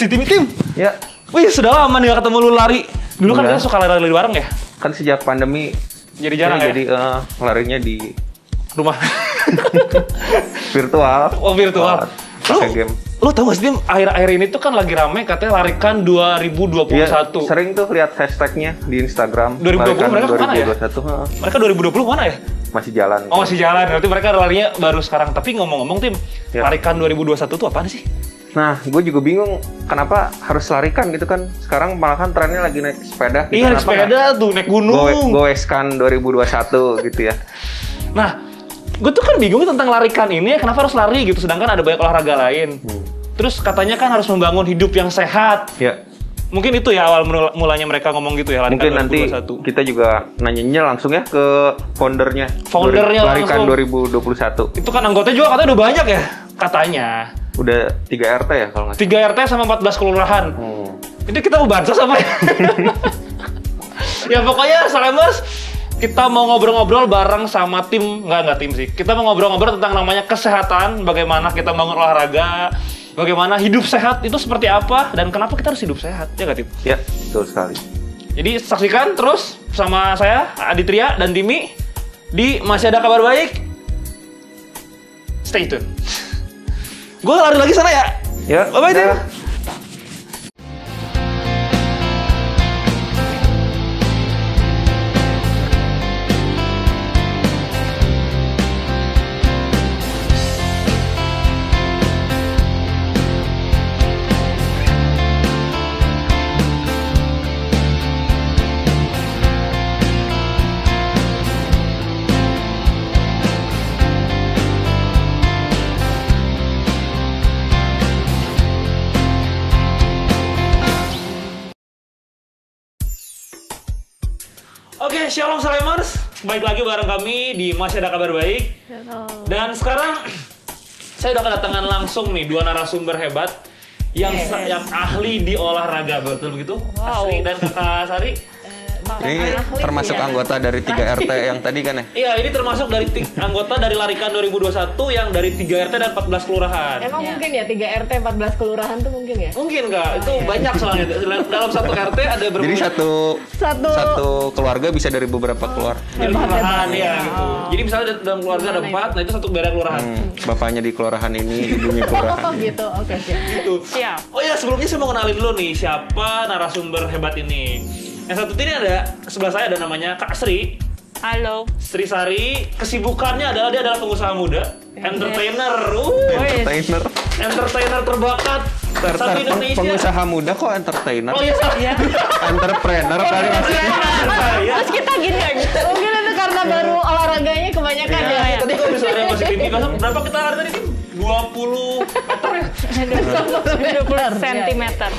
si tim tim. Ya, Wih, sudah lama nih gak ketemu lu lari. Dulu kan Udah. kita suka lari-lari bareng ya? kan sejak pandemi Jadi jarang ya? jadi eh, larinya di Rumah. virtual. oh, virtual. Lu, Pakai game. lu tau gak sih, Tim? Akhir-akhir ini tuh kan lagi rame katanya larikan 2021. Iya, sering tuh lihat hashtagnya di Instagram. 2020 Larikan mereka ke mana ya? 2021, heeh, Mereka 2020 mana ya? masih jalan. Oh masih jalan, berarti mereka larinya baru sekarang. Tapi ngomong-ngomong Tim, Ya. larikan 2021 tuh apaan sih? Nah, gue juga bingung kenapa harus larikan gitu kan. Sekarang malah kan trennya lagi naik sepeda. Gitu. Iya, naik sepeda tuh, naik gunung. goeskan 2021 gitu ya. Nah, gue tuh kan bingung tentang larikan ini ya, kenapa harus lari gitu, sedangkan ada banyak olahraga lain. Hmm. Terus katanya kan harus membangun hidup yang sehat. Ya, Mungkin itu ya awal mula- mulanya mereka ngomong gitu ya, larikan mungkin nanti 2021. kita juga nanyanya langsung ya ke foundernya. Foundernya Larikan langsung. 2021. Itu kan anggotanya juga katanya udah banyak ya, katanya. Udah 3 RT ya kalau nggak salah. 3 RT sama 14 kelurahan. Hmm. Ini kita mau bansos apa ya? ya pokoknya Salemers kita mau ngobrol-ngobrol bareng sama tim. Nggak nggak tim sih. Kita mau ngobrol-ngobrol tentang namanya kesehatan. Bagaimana kita bangun olahraga. Bagaimana hidup sehat. Itu seperti apa? Dan kenapa kita harus hidup sehat? Ya nggak tim Ya, betul sekali. jadi saksikan terus sama saya Aditria dan Timi di masih ada kabar baik. Stay tune gue lari lagi sana ya. Ya, bye bye Baik lagi bareng kami di Masih Ada Kabar Baik. Dan sekarang saya udah kedatangan langsung nih dua narasumber hebat yang sa- yang ahli di olahraga betul begitu? Wow. Asri dan Kakak Sari. Ini termasuk anggota dari 3 RT yang tadi kan ya? Iya, ini termasuk dari anggota dari Larikan 2021 yang dari 3 RT dan 14 kelurahan. Emang mungkin ya 3 RT 14 kelurahan tuh mungkin ya? Mungkin nggak? Itu banyak soalnya. Dalam satu RT ada berapa? Jadi satu Satu satu keluarga bisa dari beberapa keluar. dari Hebat, kelurahan ya gitu. Jadi misalnya dalam keluarga ada empat, nah itu satu daerah kelurahan. Hmm, bapaknya di kelurahan ini, ibunya Oh kelurahan. gitu, oke oke. gitu. Siap. Oh ya sebelumnya saya mau kenalin dulu nih siapa narasumber hebat ini. Yang satu ini ada sebelah saya ada namanya Kak Sri. Halo. Sri Sari, kesibukannya adalah dia adalah pengusaha muda, entertainer, uh, Entertainer. entertainer terbakat Ter- satu ter- Indonesia. pengusaha muda kok entertainer? Oh iya, salah. Entrepreneur kali maksudnya. Terus kita gini ya gitu. Mungkin itu karena baru olahraganya kebanyakan Iya. ya. Tadi kalau misalnya masih kan berapa kita lari tadi? Tim? 20 meter ya? 20 sentimeter.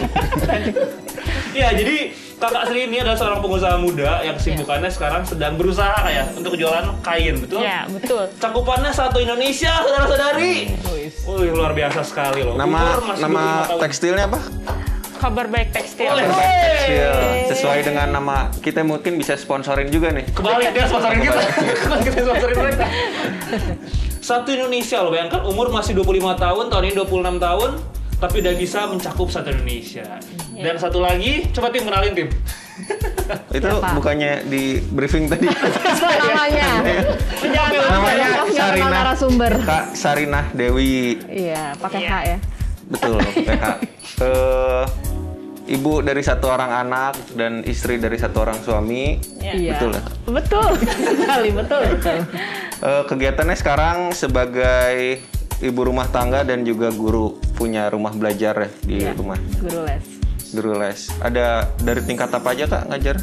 Iya, jadi Kakak Sri ini adalah seorang pengusaha muda yang kesibukannya sekarang sedang berusaha kayak untuk jualan kain, betul? Ya, betul. Cakupannya satu Indonesia, saudara-saudari. Wih, luar biasa sekali loh. Nama Umur nama 25 tahun. tekstilnya apa? Kabar baik tekstil. Boleh. Tekstil. Sesuai dengan nama kita mungkin bisa sponsorin juga nih. Kebalik dia sponsorin kita. Kan kita sponsorin mereka. Satu Indonesia loh, bayangkan umur masih 25 tahun, tahun ini 26 tahun, tapi udah bisa mencakup satu Indonesia. Dan satu lagi, coba tim kenalin tim. Itu Siapa? bukannya di briefing tadi. namanya. Namanya Sarinah. kenal narasumber. Kak Sarinah Dewi. Iya, pakai H ya. Betul, PH. Eh, ibu dari satu orang anak dan istri dari satu orang suami. Iya. Betul ya? Betul. Sekali betul. betul. Eh, kegiatannya sekarang sebagai ibu rumah tangga dan juga guru punya rumah belajar ya di Iya. rumah Guru les. Guru les. Ada dari tingkat apa aja kak ngajar?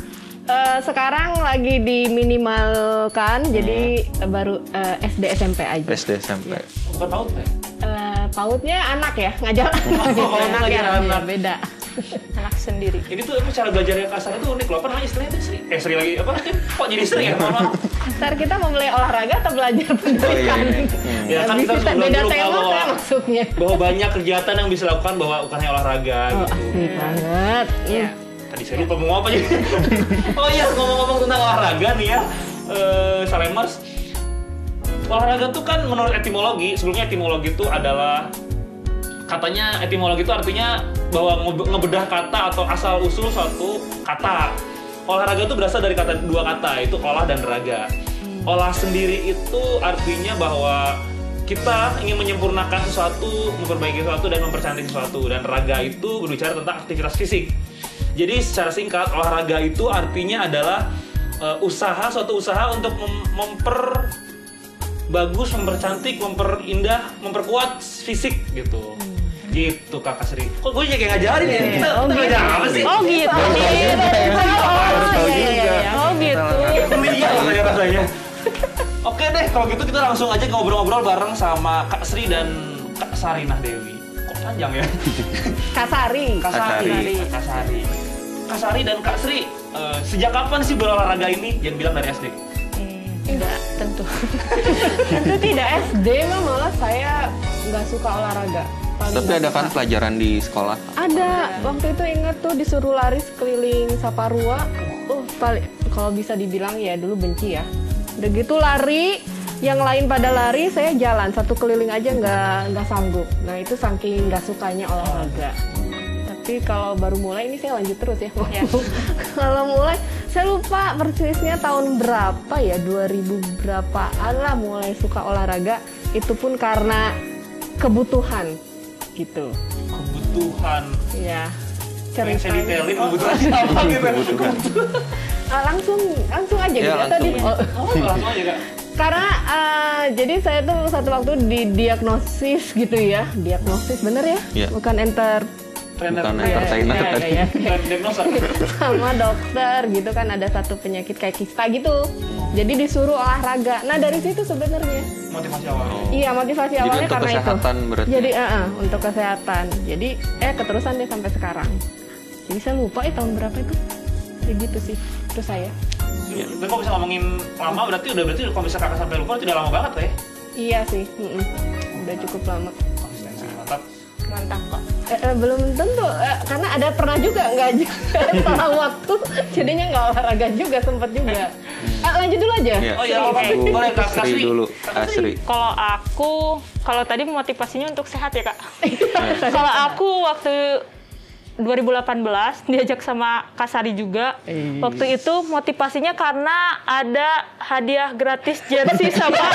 Eh, sekarang lagi diminimalkan, jadi eh, baru eh, SD SMP aja. SD SMP. Bukan tahu ya? Eh, pautnya anak ya, ngajar Oh, anak ngajar ya, anak. beda. anak sendiri. Ini tuh apa cara belajarnya kasar itu unik loh. Apa namanya istilahnya itu Sri? Eh Sri lagi apa? Kok jadi Sri ya? Mohon. Ntar kita mau mulai olahraga atau belajar pendidikan? iya, iya. Hmm. Ya kan kita harus beda dulu tema bahwa, kan maksudnya. bahwa banyak kegiatan yang bisa dilakukan bahwa bukan hanya olahraga Oh, gitu. asik banget. Iya. Tadi saya lupa mau ngomong apa jadi. oh iya, ngomong-ngomong tentang olahraga nih ya, eh Salemers. Olahraga tuh kan menurut etimologi, sebelumnya etimologi itu adalah katanya etimologi itu artinya bahwa ngebe- ngebedah kata atau asal usul suatu kata. Olahraga itu berasal dari kata dua kata, itu olah dan raga. Olah sendiri itu artinya bahwa kita ingin menyempurnakan sesuatu, memperbaiki sesuatu dan mempercantik sesuatu. Dan raga itu berbicara tentang aktivitas fisik. Jadi secara singkat olahraga itu artinya adalah eh, usaha suatu usaha untuk mem- memper bagus, mempercantik, memperindah, memperkuat fisik gitu. Gitu Kakak Sri. Kok gue jadi kayak ngajarin ya? Kita, kita belajar apa sih? Oh gitu. Oh, iya, iya, iya. Oh gitu. Kuliah rasanya rasanya. Oke deh, kalau gitu kita langsung aja ngobrol-ngobrol bareng sama Kak Sri dan Kak Sarinah Dewi. Kok panjang ya? Kasari. Kak Sari. Kasari. Kak Sari. Kak Sari dan Kak Sri, eh, sejak kapan sih berolahraga ini? Jangan bilang dari SD. Hmm, Enggak, tentu. Tentu tidak SD mah malah saya nggak suka olahraga. Paling Tapi ada kan pelajaran di sekolah. Ada. Waktu itu inget tuh disuruh lari sekeliling Saparua. Uh, paling kalau bisa dibilang ya dulu benci ya. Udah gitu lari, yang lain pada lari, saya jalan satu keliling aja nggak nggak sanggup. Nah itu saking nggak sukanya olahraga. Tapi kalau baru mulai ini saya lanjut terus ya. Ya. kalau mulai saya lupa persisnya tahun berapa ya 2000 berapaan lah mulai suka olahraga. Itu pun karena kebutuhan gitu. Kebutuhan. Ya. Pengen saya Ceritanya. detailin kebutuhan siapa gitu. Ah, langsung langsung aja Ya, gitu atau di- langsung. oh, Oh, langsung aja Kak. Karena eh, jadi saya tuh satu waktu didiagnosis gitu ya diagnosis bener ya Iya. bukan enter Trainer. Bukan entertainer tadi. Dan diagnosa. sama dokter gitu kan ada satu penyakit kayak kista gitu jadi disuruh olahraga nah dari situ sebenarnya Motivasi awal. iya motivasi Jadi awalnya untuk karena itu kesehatan berarti. jadi eh, eh, untuk kesehatan jadi eh keterusan deh sampai sekarang jadi saya lupa ya tahun berapa itu ya gitu sih terus saya Dan kalau bisa ngomongin lama berarti udah berarti kalau bisa kakak sampai lupa itu udah lama banget ya. iya sih mm-mm. udah cukup lama Konsistensi mantap. Mantap kok. Eh, eh, belum tentu eh, karena ada pernah juga nggak juga salah waktu jadinya nggak olahraga juga sempat juga Eh, lanjut dulu aja Iya. Oh iya. Bu Boleh, Kak Sri Sri. dulu. Kak Kak Sri. Kalau aku, kalau tadi motivasinya untuk sehat ya kak. Kalau aku waktu 2018 diajak sama Kasari juga. Waktu itu motivasinya karena ada hadiah gratis jersey sama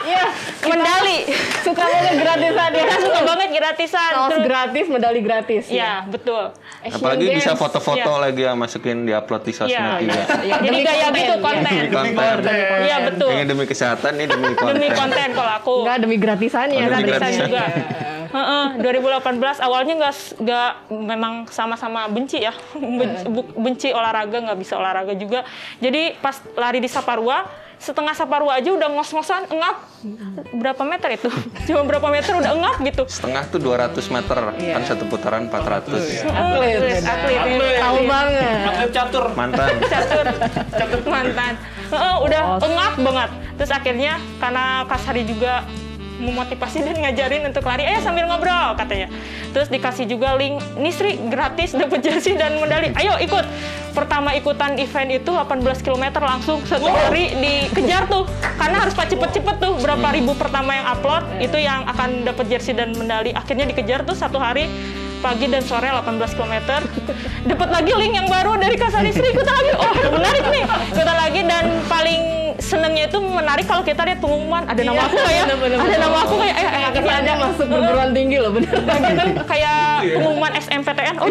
Iya, medali. suka banget gratisan ya Kita suka banget gratisan. kaos Terus- gratis medali gratis Ya, betul. Asian Apalagi bisa Games. foto-foto Iya. lagi ya masukin di upload di sosmed Iya, juga. Ya, Jadi konten, gitu ya. konten. Demi konten. Iya, betul. Ini demi kesehatan, ini demi konten. Demi konten kalau aku. Enggak demi gratisannya Oh, demi gratisan gratisan. juga. Heeh, 2018 awalnya nggak nggak memang sama-sama benci ya benci, benci olahraga nggak bisa olahraga juga jadi pas lari di Saparua setengah Saparua aja udah ngos-ngosan engap berapa meter itu cuma berapa meter udah engap gitu Setengah tuh 200 meter, Iya. kan satu putaran 400. atlet Atlet, atlet. Atlet. tahu banget Atlet catur. Mantan. catur catur mantan Heeh, udah Oh. engap banget terus akhirnya karena Kasari juga memotivasi dan ngajarin untuk lari. Eh sambil ngobrol katanya. Terus dikasih juga link nih Sri gratis dapat jersey dan medali. Ayo ikut. Pertama ikutan event itu 18 km langsung satu hari dikejar tuh. Karena harus cepet-cepet tuh. Berapa ribu pertama yang upload itu yang akan dapat jersey dan medali. Akhirnya dikejar tuh satu hari pagi dan sore 18 km dapat lagi link yang baru dari Kasari Sri ikutan lagi. Oh menarik nih. Ikutan lagi dan paling senengnya itu menarik kalau kita lihat pengumuman. Ada nama aku kayak ada nama aku kayak eh, eh, ini ada masuk perguruan tinggi loh bener. Nah, gitu. kayak pengumuman SMPTN oh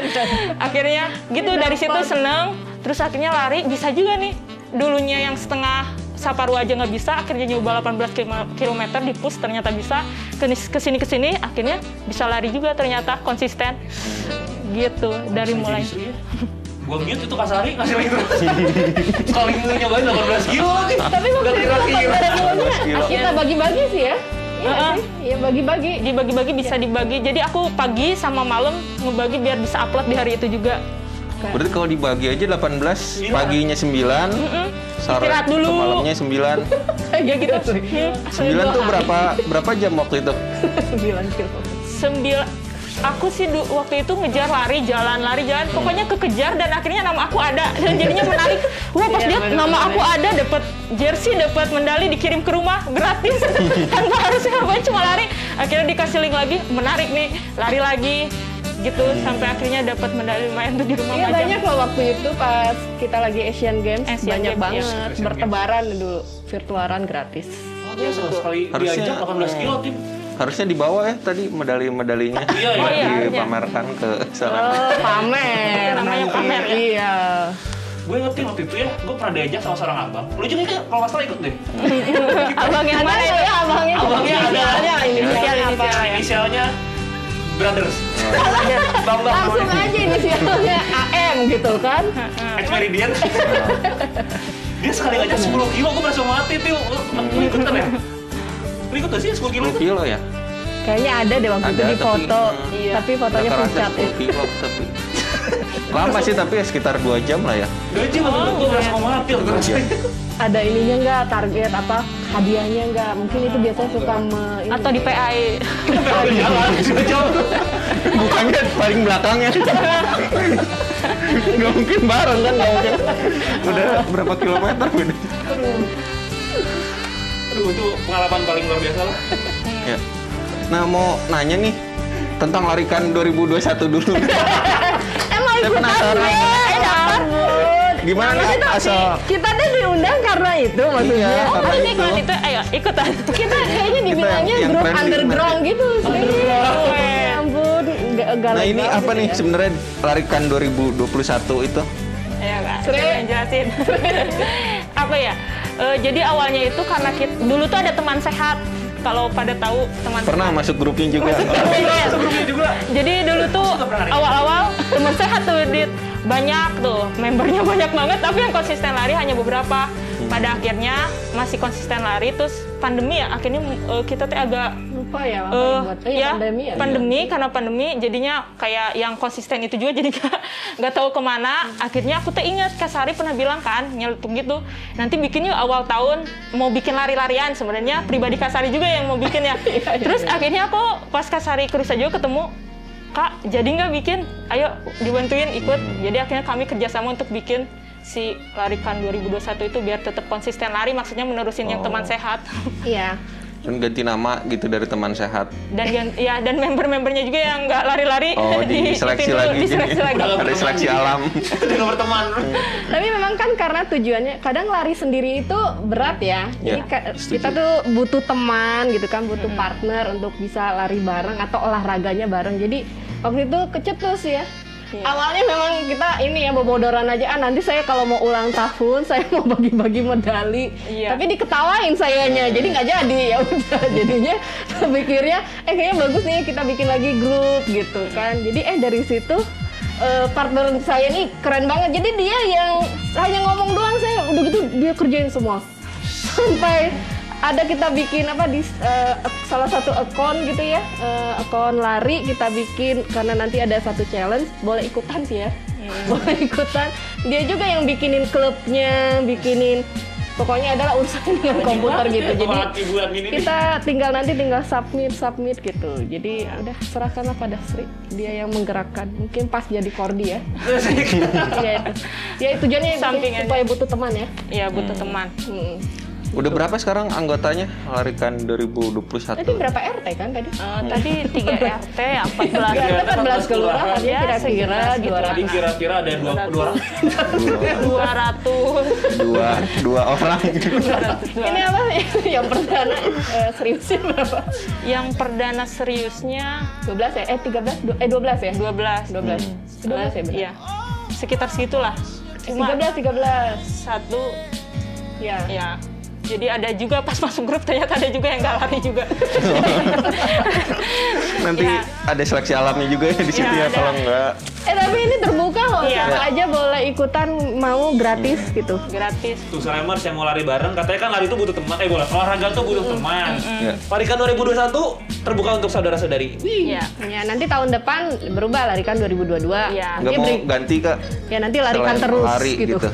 akhirnya gitu dari situ seneng. Terus akhirnya lari bisa juga nih. Dulunya yang setengah Saparua aja nggak bisa, akhirnya nyoba 18 km di push ternyata bisa, ke sini ke sini akhirnya bisa lari juga ternyata konsisten. Gitu dari mulai. Gua mute itu Kasari ngasih lagi terus. Sekali nyobain 18 kilo lagi. tapi waktu Udah itu kira pas kilo. berenangnya 18 kilo. kita bagi-bagi sih ya iya iya bagi-bagi Dibagi-bagi bisa dibagi. Jadi aku pagi sama malam ngebagi biar bisa upload di hari itu juga. Berarti kalau dibagi aja 18, Iya. paginya 9, sore Istirahat ke dulu. malamnya 9. kayak gitu Hmm, 9 tuh berapa berapa jam waktu itu? 9 kilo sembilan aku sih du- waktu itu ngejar lari jalan lari jalan. Pokoknya kekejar dan akhirnya nama aku ada. Dan jadinya menarik. Wah pas lihat bener-bener. nama aku ada dapat jersey dapat medali dikirim ke rumah gratis. Tanpa harus ngapain cuma lari. Akhirnya dikasih link lagi. Menarik nih lari lagi gitu. Sampai akhirnya dapat medali lumayan tuh di rumah Iya banyak loh waktu itu pas kita lagi Asian Games. Asian banyak Games, banget. iya. Asian bertebaran dulu. Virtualan gratis. Oh, dia sekali diajak 18 kilo tim. Harusnya dibawa ya tadi medali-medalinya Iya, iya. Oh, iya, dipamerkan ke sana. Oh pamer Namanya nanti. pamer ya? Iya. Gue inget tim waktu itu ya, gue pernah diajak sama seorang abang. Lu juga kan kalau nggak salah ikut deh. Abang yang mana itu? Ya, abangnya Abangnya ada. inisialnya inisial apa? inisial. Inisialnya Brothers. Bambang Langsung namanya. aja inisialnya AM gitu kan? Ex Meridian. Dia sekali ngajak 10 kilo, gue merasa mati tuh. Lu ikutan ya? Lu ikut gak sih 10 kilo 10 itu? kilo ya? Kayaknya ada deh waktu itu Ada, di tapi- foto, Iya. tapi fotonya pucat ya. 10 kilo tapi lama sih tapi ya sekitar 2 jam lah ya. Gak aja waktu itu gue merasa mau mati. itu. Ada ininya nggak target apa hadiahnya nggak? Mungkin itu biasanya suka me, ini. atau di PAI Udah jalan, sudah jauh. Bukannya paling belakangnya. Gak mungkin bareng kan gak mungkin. Udah berapa kilometer beda. Aduh, itu pengalaman paling luar biasa lah. Ya. Nah mau nanya nih tentang larikan 2021 dulu. Emang Saya ikutan penasaran. daftar. Gimana nih Kita, asal kita tuh diundang karena itu maksudnya. Iya, Oh, karena ini itu. iklan itu ayo ikutan kita kayaknya dibilangnya yang grup underground gitu sih. Ya ampun, nggak nggak Nah ini apa nih ya. sebenarnya larikan 2021 itu? Ya Sri. saya yang jelasin. apa ya? Eh, jadi awalnya itu karena kita, dulu tuh ada teman sehat. Kalau pada tahu teman Pernah masuk grupnya juga. sehat. Sebelumnya juga. Jadi dulu tuh awal-awal teman sehat tuh banyak tuh membernya banyak banget tapi yang konsisten lari hanya beberapa. Pada akhirnya masih konsisten lari terus pandemi ya akhirnya eh, kita tuh agak lupa ya apa yang buat. Eh, ya, pandemi ya. pandemi karena pandemi jadinya kayak yang konsisten itu juga jadi nggak nggak tahu ke mana. Akhirnya aku tuh ingat Kak Sari pernah bilang kan nyeletuk gitu nanti bikin yuk awal tahun mau bikin lari-larian. Sebenarnya pribadi Kak Sari juga yang mau bikin ya. Terus akhirnya aku pas Kak Sari ke Rusa juga ketemu Kak jadi nggak bikin? Ayo dibantuin ikut. Jadi akhirnya kami kerjasama untuk bikin si larikan 2021 itu biar tetap konsisten lari maksudnya menerusin yang Oh. teman sehat Iya. Dan ganti nama gitu dari teman sehat. dan yang ya dan member-membernya juga yang nggak lari-lari Oh, diseleksi ituin dulu, lagi. diseleksi jadi. lagi Ada seleksi alam. Dengan berteman. Tapi memang kan karena tujuannya kadang lari sendiri itu berat ya. Jadi Ya, setuju. kita tuh butuh teman gitu kan, butuh partner untuk bisa lari bareng atau olahraganya bareng. Jadi waktu itu kecetus ya. Awalnya memang kita ini ya bobodoran aja. Ah nanti saya kalau mau ulang tahun saya mau bagi-bagi medali. Iya. Tapi diketawain sayanya. Jadi nggak jadi ya udah. Jadinya pikirnya eh kayaknya bagus nih kita bikin lagi grup gitu kan. Jadi eh dari situ eh, partner saya ini keren banget. Jadi dia yang hanya ngomong doang saya udah gitu dia kerjain semua. Sampai ada kita bikin apa di eh, salah satu akun gitu ya, eh, akun lari kita bikin karena nanti ada satu challenge, boleh ikutan sih ya. Boleh ikutan. Dia juga yang bikinin klubnya, bikinin pokoknya adalah urusan dengan komputer gitu. Jadi kita tinggal nanti tinggal submit submit gitu. Jadi udah serahkanlah pada Sri. Dia yang menggerakkan. Mungkin pas jadi kordi ya. Ya itu. Ya tujuannya supaya butuh teman ya. Iya butuh teman. Hmm. Udah berapa sekarang anggotanya larikan 2021? Tadi berapa RT kan tadi? Eh, tadi 3 RT ya 14 Ya, RT, 14 kelurahan ya Ya, kira-kira dua Jadi kira-kira ada dua dua orang. 200 dua dua orang. Ini apa yang perdana eh, seriusnya berapa? yang perdana seriusnya 12 ya? Eh 13? Du- Eh 12 ya? 12 12 12 ya benar? Iya sekitar segitulah cuma 13 13 satu ya. ya jadi ada juga pas masuk grup ternyata ada juga yang nggak lari juga Nanti Ya. ada seleksi alamnya juga ya di situ Ya, ya ada. kalau enggak. Eh tapi ini terbuka loh, Iya. siapa aja boleh ikutan mau gratis gitu. gratis Tuh Salemers yang mau lari bareng, katanya kan lari itu butuh teman. Eh bola olahraga tuh butuh teman. Ya. Larikan 2021 terbuka untuk saudara-saudari. Iya. Ya nanti tahun depan berubah larikan 2022. Iya. Nggak mau ganti kak? ya nanti larikan Selain terus lari gitu. gitu.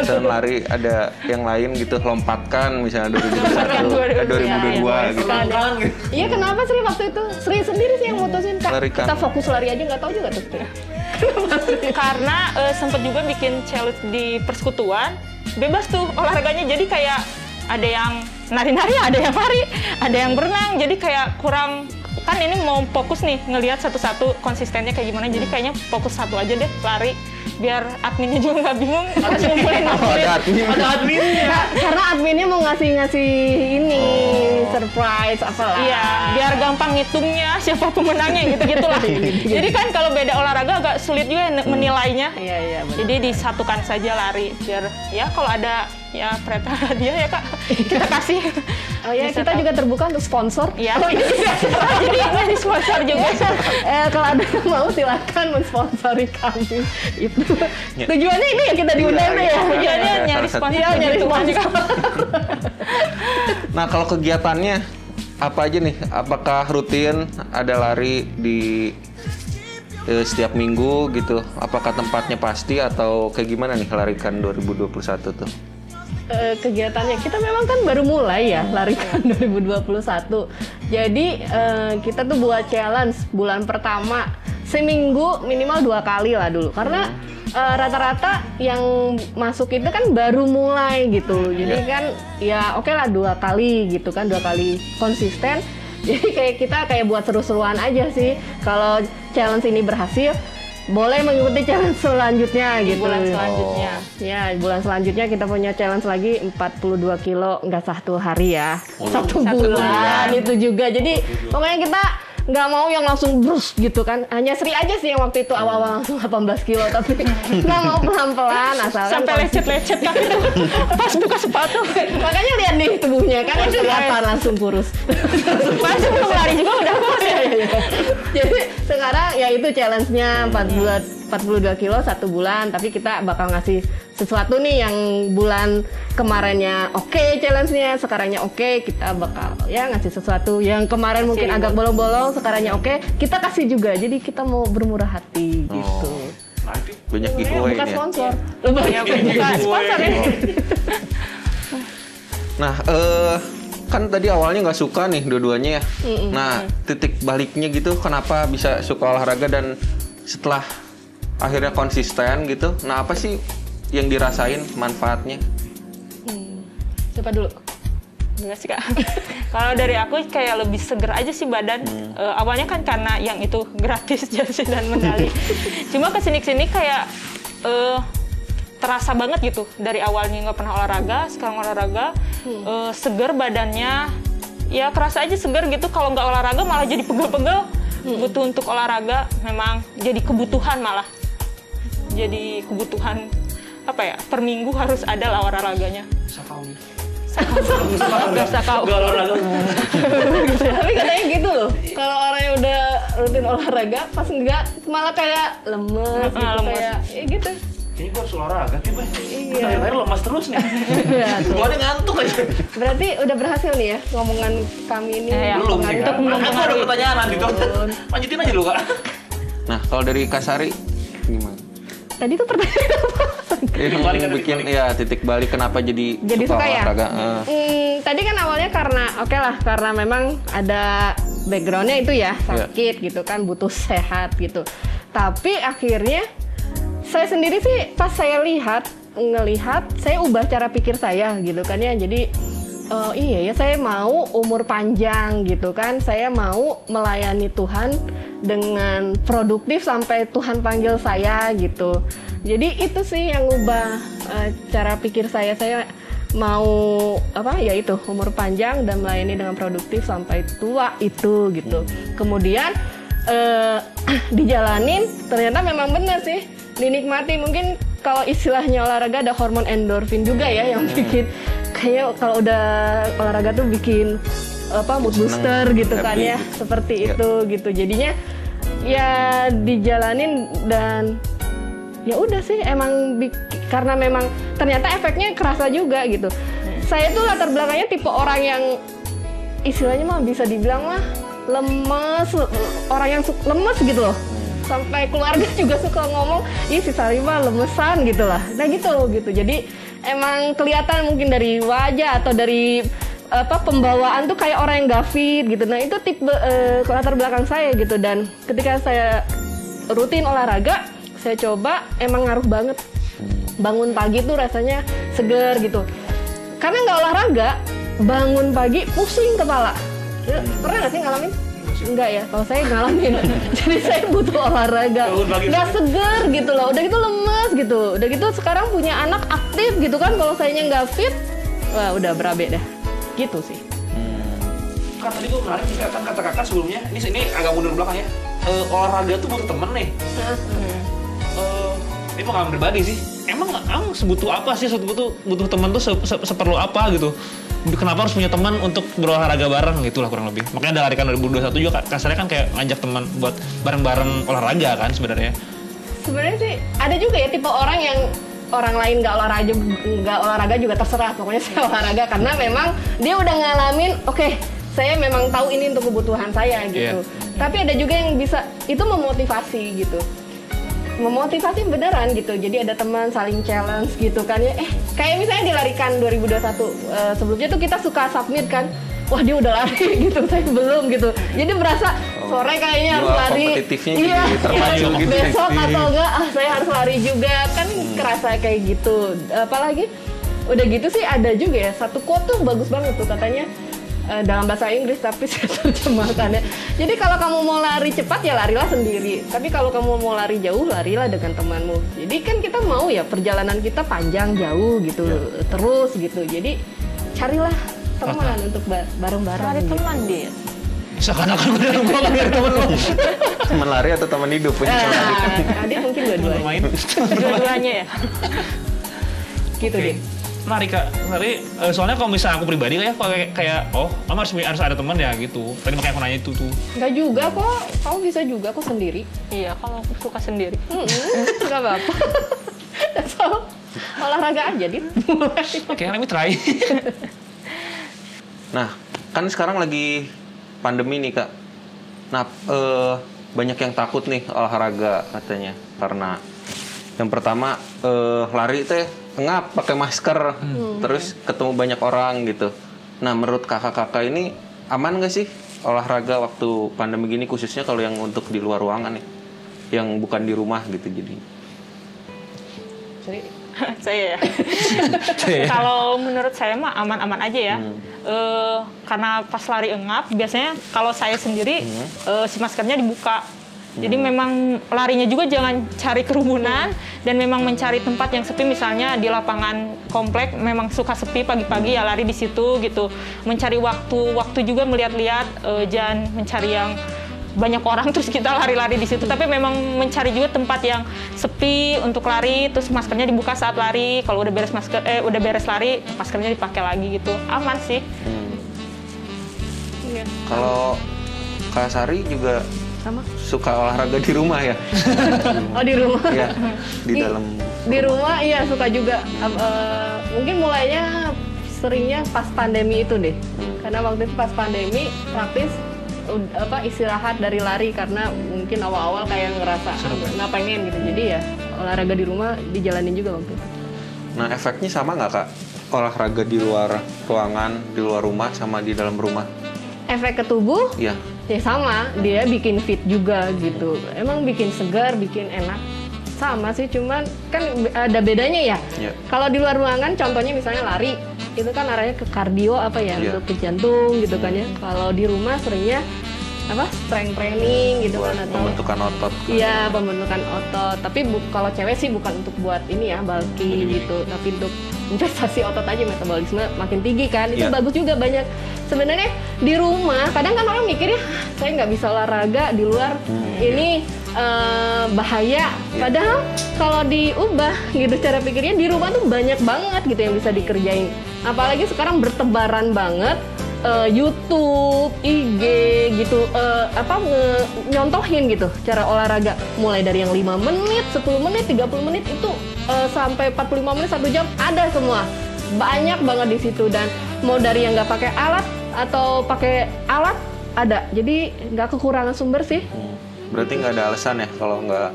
Selain lari ada yang lain gitu lompatkan misalnya 2021, eh, 2022 gitu. Senang kan gitu. Iya kenapa Sri waktu itu? Sri sendiri sih yang mutusin kak. Larikan. Kita fokus lari aja nggak tahu juga tuh. Karena eh, sempet juga bikin challenge di persekutuan bebas tuh olahraganya. Jadi kayak ada yang nari-nari ada yang lari ada yang berenang. Jadi kayak kurang kan ini mau fokus nih ngelihat satu-satu konsistennya kayak gimana. Jadi kayaknya fokus satu aja deh lari biar adminnya juga nggak bingung harus ngumpulin Oh, ngumpulin ada admin. Ada adminnya. Nah, karena adminnya mau ngasih-ngasih ini surprise apalah. Iya, biar gampang ngitungnya siapa pemenangnya gitu gitulah. Jadi kan kalau beda olahraga agak sulit juga ne- menilainya. Iya iya benar. Jadi disatukan saja lari biar ya kalau ada ya kereta hadiah ya kak kita kasih. Oh ya kita juga terbuka untuk sponsor. Iya. Jadi jadi sponsor juga. eh, kalau ada yang mau silakan mensponsori kami. Itu Ya. tujuannya ini ya kita diundang deh ya. Iya, Tujuannya iya, nyari sponsor. Iya nyari kan. sponsor. Nah kalau kegiatannya apa aja nih? Apakah rutin ada lari di eh, setiap minggu gitu? Apakah tempatnya pasti atau kayak gimana nih larikan 2021 tuh? Eh, kegiatannya. Kita memang kan baru mulai ya larikan 2021 jadi eh, kita tuh buat challenge bulan pertama seminggu minimal dua kali lah dulu. Karena eh, rata-rata yang masuk itu kan baru mulai gitu. Jadi kan ya oke lah dua kali gitu kan dua kali konsisten. Jadi kayak kita kayak buat seru-seruan aja sih. Kalau challenge ini berhasil boleh mengikuti challenge selanjutnya gitu Bulan selanjutnya. Ya, bulan selanjutnya kita punya challenge lagi 42 kilo, nggak satu hari ya. Satu, Satu bulan, bulan. itu juga. Jadi pokoknya kita nggak mau yang langsung brus gitu kan. Hanya Sri aja sih yang waktu itu awal-awal langsung 18 kilo, tapi nggak mau pelan-pelan asalkan Sampai lecet-lecet kaki tuh pas buka sepatu. Makanya lihat nih tubuhnya kan itu kelihatan langsung kurus. Pas sebelum lari juga udah kurus ya. Jadi sekarang ya itu challenge-nya 42 42 kilo satu bulan, tapi kita bakal ngasih sesuatu nih yang bulan kemarinnya oke challenge-nya, sekarangnya oke, kita bakal ya ngasih sesuatu yang kemarin mungkin agak bolong-bolong, sekarangnya oke, kita kasih juga. Jadi kita mau bermurah hati gitu. Nanti Banyak giveaway Bukan ya. sponsor. Ya, buka sponsor ya. Nah, eh kan tadi awalnya nggak suka nih dua-duanya ya. Nah, titik baliknya gitu, kenapa bisa suka olahraga dan setelah akhirnya konsisten gitu. Nah, apa sih yang dirasain manfaatnya? Siapa dulu? Enggak sih kak. Kalau dari aku kayak lebih seger aja sih badan. Eh, awalnya kan karena yang itu gratis jersey dan medali. Cuma ke sini ke sini kayak eh, terasa banget gitu dari awalnya nggak pernah olahraga, sekarang olahraga, eh, seger badannya. Ya kerasa aja seger gitu. Kalau nggak olahraga malah jadi pegel-pegel. Butuh untuk olahraga memang jadi kebutuhan malah. Jadi kebutuhan apa ya? Per minggu harus ada lah olahraganya. Sakau nih. Gak usah kau. Gak olahraga. Tapi katanya gitu loh. Kalau orang yang udah rutin olahraga, pas enggak malah kayak lemes, gitu, lemes. kayak ya gitu. Kayaknya gue harus olahraga tiba. Iya. Terakhir lemas terus nih. Ya, tuh. Gue ada ngantuk aja. Berarti udah berhasil nih ya ngomongan kami ini. Eh, ya. Belum sih kan. belum Aku ada pertanyaan. Belum. Lanjutin aja dulu kak. Nah, kalau dari Kasari gimana? Tadi tuh pertanyaan apa? Yang bikin balik. ya titik balik kenapa jadi, Jadi suka ya? olahraga? Eh. Hmm, tadi kan awalnya karena oke lah karena memang ada backgroundnya itu ya sakit gitu kan butuh sehat gitu. Tapi akhirnya saya sendiri sih pas saya lihat ngelihat saya ubah cara pikir saya gitu kan ya. Jadi oh iya ya saya mau umur panjang gitu kan. Saya mau melayani Tuhan dengan produktif sampai Tuhan panggil saya gitu. Jadi itu sih yang ubah eh, cara pikir saya. Saya mau apa ya itu umur panjang dan melayani dengan produktif sampai tua itu gitu. Kemudian eh, dijalanin ternyata memang benar sih dinikmati mungkin kalau istilahnya olahraga ada hormon endorfin juga ya yang bikin kayak kalau udah olahraga tuh bikin apa mood booster gitu kan ya gitu. seperti Ya. itu gitu jadinya ya dijalanin dan ya udah sih emang karena memang ternyata efeknya kerasa juga gitu. Saya tuh latar belakangnya tipe orang yang istilahnya mah bisa dibilang mah lemes, orang yang lemes gitu loh. Sampai keluarga juga suka ngomong, ih si Sari mah lemesan gitu lah. Nah gitu gitu. Jadi emang kelihatan mungkin dari wajah atau dari apa pembawaan tuh kayak orang yang gak fit gitu. Nah itu tipe eh, latar belakang saya gitu dan ketika saya rutin olahraga, saya coba emang ngaruh banget. Bangun pagi tuh rasanya seger gitu. Karena nggak olahraga, bangun pagi pusing kepala. Ya, pernah nggak sih ngalamin? Enggak ya, kalau saya ngalamin. Jadi saya butuh olahraga. Bangun pagi Nggak seger gitu loh. Udah gitu lemes gitu. Udah gitu sekarang punya anak aktif gitu kan. Kalau sayanya nggak fit, wah udah berabe dah. Gitu sih. Kan tadi gue menarik nih, kan kata kakak sebelumnya, ini ini agak mundur belakang ya. Eh, olahraga tuh butuh temen nih. Eh, ini pengalaman pribadi sih. Emang emang sebutuh apa sih sebutuh butuh teman tuh se- se- seperlu apa gitu? Kenapa harus punya teman untuk berolahraga bareng gitu lah kurang lebih. Makanya ada larikan 2021 juga kasarnya kan kayak ngajak teman buat bareng-bareng olahraga kan sebenarnya. Sebenarnya sih ada juga ya tipe orang yang orang lain nggak olahraga nggak olahraga juga terserah pokoknya saya olahraga karena memang dia udah ngalamin oke saya memang tahu ini untuk kebutuhan saya gitu Iya. tapi ada juga yang bisa itu memotivasi gitu memotivasi beneran gitu. Jadi ada teman saling challenge gitu kan ya. Eh kayak misalnya dilarikan 2021 eh, sebelumnya tuh kita suka submit kan. Wah dia udah lari gitu saya belum gitu. Jadi berasa sore kayaknya harus lari. iya terpacu iya, gitu. besok atau enggak ah saya harus lari juga. Kan kerasa kayak gitu. Apalagi udah gitu sih ada juga ya satu quote tuh bagus banget tuh katanya eh, dalam bahasa Inggris tapi saya terjemahkannya jadi kalau kamu mau lari cepat ya larilah sendiri tapi kalau kamu mau lari jauh larilah dengan temanmu jadi kan kita mau ya perjalanan kita panjang jauh gitu terus gitu jadi carilah teman untuk ba- bareng-bareng Cari gitu. teman dia. Seakan-akan gue udah gue dari temen lo. Teman lari atau teman hidup? Tadi. Nah, Adit mungkin dua-duanya. Dua-duanya ya. gitu Oke. deh Menarik kak, tadi eh, soalnya kalau misalnya aku pribadi kayak kayak, kayak oh kamu harus harus ada teman ya gitu. Tadi makanya aku nanya itu tuh. Nggak juga kok, kamu bisa juga kok sendiri. Iya, kalau aku suka sendiri. Nggak apa-apa. so, olahraga aja, Dit. Oke, let me try. Nah, kan sekarang lagi pandemi nih kak. Nah, eh, banyak yang takut nih olahraga katanya karena yang pertama eh, lari teh ngap pakai masker, terus ketemu banyak orang gitu. Nah, menurut kakak-kakak ini aman nggak sih olahraga waktu pandemi gini khususnya kalau yang untuk di luar ruangan nih, yang bukan di rumah gitu jadi. Jadi, saya ya. kalau menurut saya mah aman-aman aja ya. Eh, karena pas lari engap, biasanya kalau saya sendiri eh, si maskernya dibuka. Jadi memang larinya juga jangan cari kerumunan dan memang mencari tempat yang sepi. Misalnya di lapangan komplek memang suka sepi pagi-pagi ya lari di situ gitu. Mencari waktu waktu juga melihat-lihat eh, jangan mencari yang banyak orang terus kita lari-lari di situ. Tapi memang mencari juga tempat yang sepi untuk lari terus maskernya dibuka saat lari. Kalau udah beres masker eh udah beres lari maskernya dipakai lagi gitu. Aman sih. Iya. Kalau Kak Sari juga sama. suka olahraga di rumah ya? Oh di rumah. ya, di Di- dalam Di rumah iya suka juga. Eh, mungkin mulainya seringnya pas pandemi itu deh. Karena waktu itu pas pandemi praktis apa istirahat dari lari karena mungkin awal-awal kayak ngerasa "Ah, nggak pengen gitu. Jadi ya olahraga di rumah dijalanin juga waktu itu. Nah, efeknya sama nggak kak? Olahraga di luar ruangan, di luar rumah, sama di dalam rumah? Efek ke tubuh Iya. Ya sama. Dia bikin fit juga gitu. Emang bikin segar bikin enak. Sama sih cuman kan ada bedanya ya. Iya. kalau di luar ruangan contohnya misalnya lari itu kan arahnya ke kardio apa ya Iya. untuk ke jantung gitu kan ya. Kalau di rumah seringnya apa strength training gitu Buat kan atau pembentukan otot. Iya pembentukan otot. Tapi bu- kalau cewek sih bukan untuk buat ini ya bulky gitu, tapi untuk investasi otot aja metabolisme makin tinggi kan. Itu Iya. bagus juga banyak. Sebenarnya di rumah kadang kan orang mikir ya "Ah, saya nggak bisa olahraga di luar ini eh, bahaya. Padahal kalau diubah gitu cara pikirnya di rumah tuh banyak banget gitu yang bisa dikerjain. Apalagi sekarang bertebaran banget eh, YouTube, IG gitu eh, apa nyontohin gitu cara olahraga mulai dari yang 5 menit, 10 menit, 30 menit itu eh, sampai 45 menit satu jam ada semua. Banyak banget di situ dan mau dari yang nggak pakai alat atau pakai alat ada. Jadi nggak kekurangan sumber sih. Berarti nggak ada alasan ya kalau nggak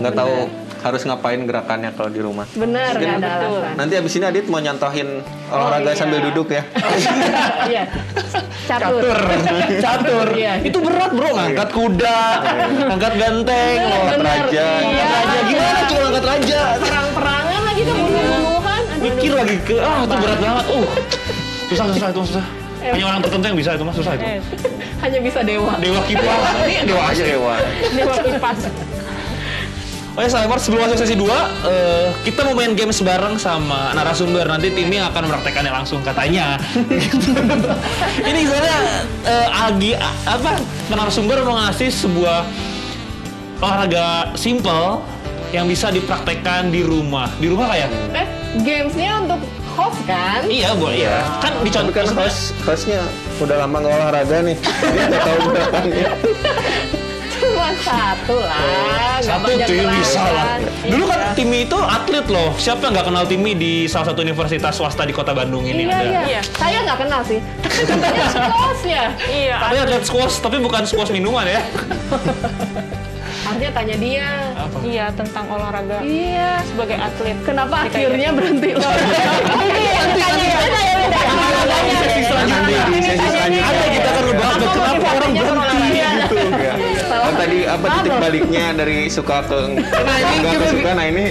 nggak tahu harus ngapain gerakannya kalau di rumah. Benar Mungkin nggak ada alasan. Nanti abis ini Adit mau nyontohin olahraga iya. sambil duduk ya. Iya. Catur. Catur. Iya. Itu berat bro, ngangkat kuda, ngangkat benteng, Bener, ngangkat raja. iya. Raja gimana coba ngangkat raja? Perang-perangan lagi kan bunuh-bunuhan. Mikir lagi ke, ah itu berat banget. Uh, susah susah itu susah. Hanya orang tertentu yang bisa itu mas susah itu. Eh, Hanya bisa dewa. Dewa kipas, ini dewa aja dewa. dewa kipas. Oke, Slimer, sebelum masuk sesi 2, kita mau main games bareng sama narasumber. Nanti timnya akan mempraktekannya langsung katanya. Ini sebenarnya eh, Agi, apa, narasumber mau ngasih sebuah olahraga simple yang bisa dipraktekkan di rumah. Di rumah kayak? Eh, gamesnya untuk host kan? Iya, boleh ya. Kan Tapi dicontoh kan host hostnya udah lama nggak olahraga nih. Dia nggak tahu gerakannya. Cuma satu lah. Satu tim bisa lah. Dulu kan Iya. Timi itu atlet loh. Siapa yang nggak kenal Timi di salah satu universitas swasta di kota Bandung ini Iya, ada? iya. Iya. Saya nggak kenal sih. Katanya hostnya. Iya. Tapi atlet squash, tapi bukan squash minuman ya. Harusnya tanya dia. Iya tentang olahraga Iya. sebagai atlet. Kenapa Kita akhirnya berhenti? Iya, tanya ya, beda ya, beda. Tanya. Nanti di sesi selanjutnya. Ada kita akan Apa kenapa orang berhenti. Ya. Kan tadi apa titik baliknya dari suka ke nggak ke suka nah ini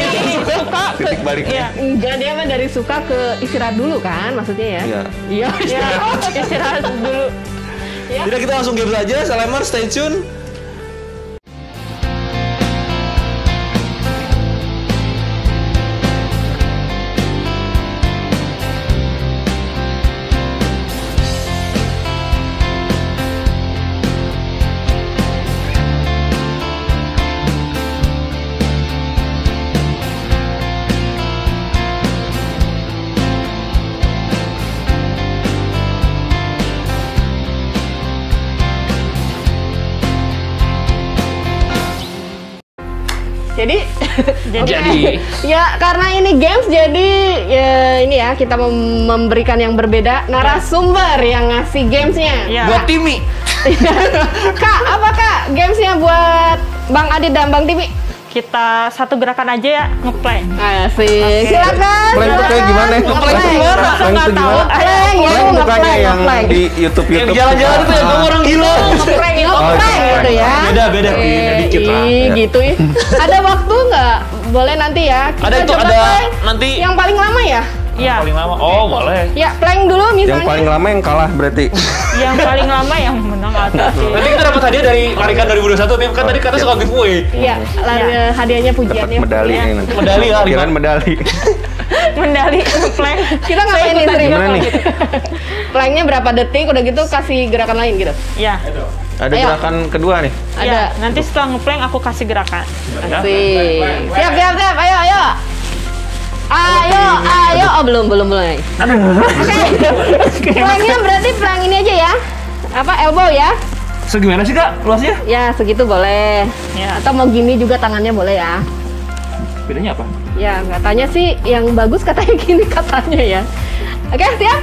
Suka ke titik baliknya. Iya. Enggak, dia mah dari suka ke istirahat dulu kan maksudnya ya? Iya. Iya. Ya, istirahat dulu. Jadi kita langsung game aja. Selamat stay tune. Jadi. ya karena ini games jadi ya ini ya kita mem- memberikan yang berbeda narasumber yang ngasih gamesnya. Ya. Buat Timi. Kak, apa kak gamesnya buat Bang Adit dan Bang Timi? Kita satu gerakan aja ya ngeplank. Asik. Silakan. Plank tuh kayak gimana? Nggak tahu. gimana? Ya, bukannya ngeplank, yang ngeplank. di YouTube Yang YouTube. jalan-jalan tuh ya, kamu orang gila. Ngeprank, Oh, ngeprank ngeprank. gitu ya. Beda, beda, beda dikit lah. Ih, gitu ya. Ada waktu nggak? Boleh nanti ya. Kita Ada itu, coba ada nanti. Yang paling lama ya? Iya. Paling lama. Oh, boleh. Ya, plank dulu misalnya. Yang paling lama yang kalah berarti. Yang paling lama yang menang sih. Nanti kita dapat hadiah dari Larikan 2021 Tim. Kan tadi kata suka giveaway. Iya, lari- hadiahnya Dapat pujiannya. medali Iya. nih nanti. Medali lah. Kirain medali. Mendali ngeplank. Kita ngapain nih, kok nih? gitu. Planknya berapa detik? Udah gitu kasih gerakan lain gitu. Ya. Ada Ayo. gerakan kedua nih. Ada. Ya, nanti setelah ngeplank aku kasih gerakan. Asik. Siap, siap, siap. Ayo, ayo. Ayo, ayo. Oh, belum, belum, belum. Oke. Planknya berarti plank ini aja ya. Apa elbow ya? Segimana sih kak luasnya? Ya, segitu boleh. Ya. Atau mau gini juga tangannya boleh ya. Bedanya apa? Ya, katanya sih yang bagus katanya gini katanya ya. Oke, siap?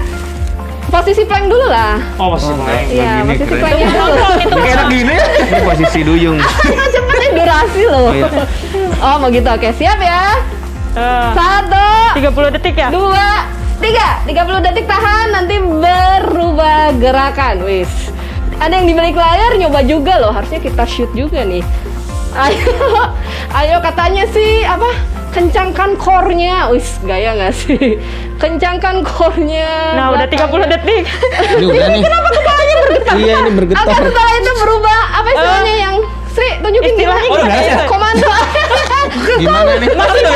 Posisi plank dulu lah. Oh, masih Oh, main. Iya, posisi keren. planknya dulu. Itu Kayak enak gini. Ini posisi duyung. Cepetnya durasi loh. Oh, iya. Oh, mau gitu. Oke, siap ya. Eh, Satu, 30 detik ya? dua, tiga. 30 detik tahan, nanti berubah gerakan. Wis. Ada yang di balik layar nyoba juga loh. Harusnya kita shoot juga nih. Ayo, ayo katanya sih apa? Kencangkan core-nya. Wis, gaya nggak sih? Kencangkan core-nya. Nah, udah 30 detik. Ini udah nih. Kenapa kepalanya bergetar? Iya, ini bergetar. Agar setelah itu berubah apa istilahnya yang Sri tunjukin Istilahnya gimana? Oh, udah beres ya? Komando. Gimana nih? Masih ya?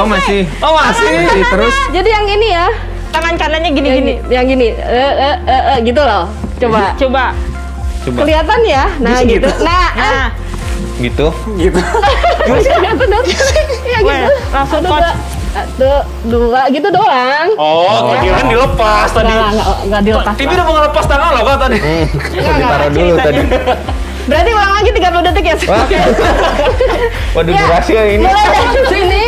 Oh masih. Oh, masih. Masih terus. Jadi yang ini ya, Tangan kanannya gini-gini. ini, yang gini, eh, eh, eh, eh, gitu loh. Coba. Coba. Coba. Kelihatan ya? Nah, Bisa gitu. gitu? Nah, eh, Nah, Gitu. Gitu. kelihatan dong. Ya Weh, gitu. langsung Satu, coach. dua, Satu, dua, gitu doang. Oh, kira dilepas tadi. Nggak, nggak, nggak dilepas. Timi udah mau ngelepas tangan loh kak tadi. Ditaruh dulu tadi. Berarti ulang lagi 30 detik ya? Wah. Waduh, Ya, durasi ya ini. Mulai dari sini,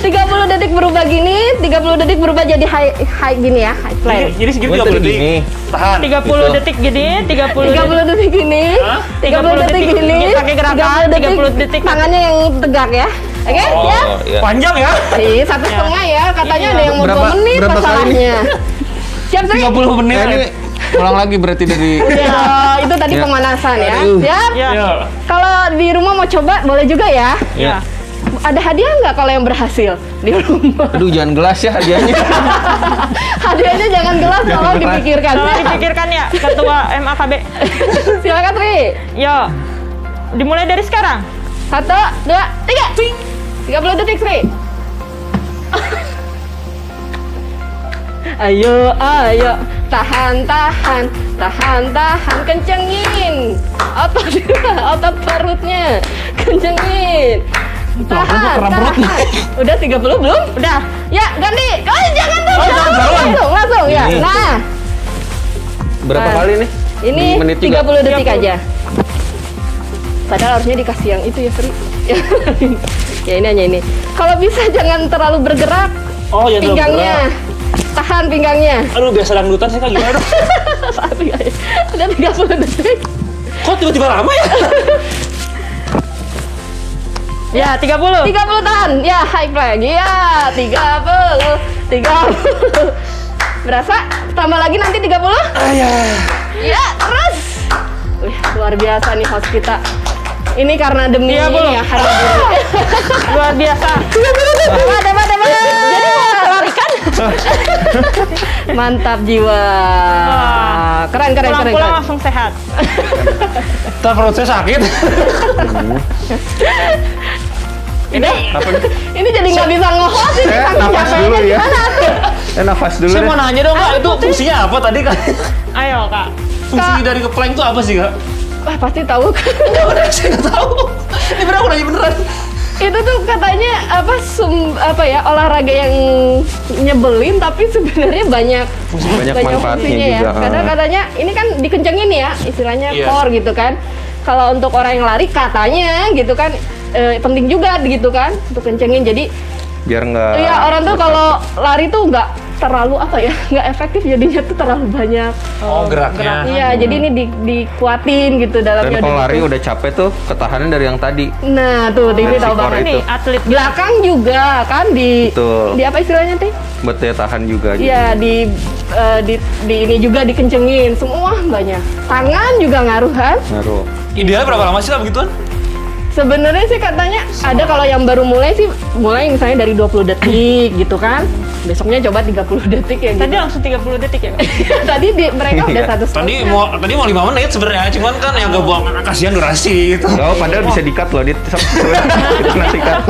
30 detik berubah gini, 30 detik berubah jadi high, high gini ya, high Jadi, plane. jadi segitu Gua 30 tadi detik. gini. Tahan. 30 detik gini, 30 detik. 30 detik gini, Hah? 30 detik detik gini, pakai gerakan, 30 detik. tangannya yang tegak ya. Oke, ya? Oh, iya. Panjang ya? Ih, satu setengah ya, katanya Iya. ada yang mau Berapa- 2 menit berapa masalahnya. Siap, Sri? 30 menit. Nah, ini ulang lagi berarti dari Ya, itu tadi Ya. pemanasan ya. Aduh. Siap? Ya. Ya. Kalau di rumah mau coba, boleh juga ya. ya. Ada hadiah nggak kalau yang berhasil di rumah? Aduh, jangan gelas ya hadiahnya. Hadiahnya jangan gelas, gelas. dipikirkan. Tolong dipikirkan ya, Ketua MAKB. Silakan Tri. Yo. Dimulai dari sekarang. Satu, dua, tiga. 30 detik Sri. Ayo, ayo, tahan, tahan, tahan, tahan, kencengin. Otot, otot perutnya, kencengin. Tahan, tahan. Udah 30 belum? Udah. Ya, ganti. Oh, jangan dong, Oh, jangan. jangan, langsung, langsung ya. Nah, Berapa Nah, kali nih? ini Di menit juga? 30 detik 30. aja. Padahal harusnya dikasih yang itu ya, Sri. ya ini hanya ini. Kalau bisa jangan terlalu bergerak Oh, ya pinggangnya. Tahan pinggangnya. Aduh, biasa dangdutan sih kak gimana? ya. Udah 30 detik. Kok tiba-tiba lama ya? Ya, 30. 30 tahan. Ya, high flag. Ya, 30. 30. Berasa? Tambah lagi nanti 30? Ayah. Ya, terus. Wih, luar biasa nih host kita. Ini karena demi Iya, ini belum. ya, hari guru. Luar biasa. Dapat, dapat, dapat. Larikan? Mantap jiwa. Keren, keren, keren, Pulang-pulang keren. langsung sehat. Ntar perut saya sakit. Ini, ini jadi nggak bisa nge-host ini Eh, nafas dulu ya. Eh, nafas dulu Saya mau nanya dong kak, itu fungsinya apa tadi kak? Ayo, Kak. Fungsi dari keplank itu apa sih kak? Wah pasti tahu kan. Saya nggak tahu. Ini bener aku nanya beneran. Itu tuh katanya apa sum apa ya olahraga yang nyebelin tapi sebenarnya banyak Banyak manfaatnya fungsinya ya. juga. Karena katanya ini kan dikencengin ya istilahnya Iya. core gitu kan. Kalau untuk orang yang lari katanya gitu kan eh, penting juga gitu kan untuk kencengin. Jadi Biar nggak. Iya orang tuh kalau lari tuh nggak terlalu apa ya nggak efektif jadinya tuh terlalu banyak. Oh, geraknya. Iya jadi ini di, dikuatin gitu Dan dalamnya. kalau lari udah capek tuh ketahanan dari yang tadi. Nah tuh Tivi Dari tahu banget. Ini atlet Belakang juga kan di Betul. di apa istilahnya Ti? Buat daya tahan juga. gitu. Iya di, eh, di di ini juga dikencengin semua banyak. Tangan juga ngaruh kan? Ngaruh. Idealnya berapa lama sih kak begituan? Sebenarnya sih katanya ada kalau yang baru mulai sih mulai misalnya dari 20 detik gitu kan. Besoknya coba 30 detik ya gitu. Tadi langsung 30 detik ya? Tadi di, mereka udah Iya. satu Tadi mau tadi mau lima menit sebenarnya, cuman kan yang gak buang kasihan durasi gitu. Oh, padahal bisa di-cut loh, Dit. Kita nanti cut.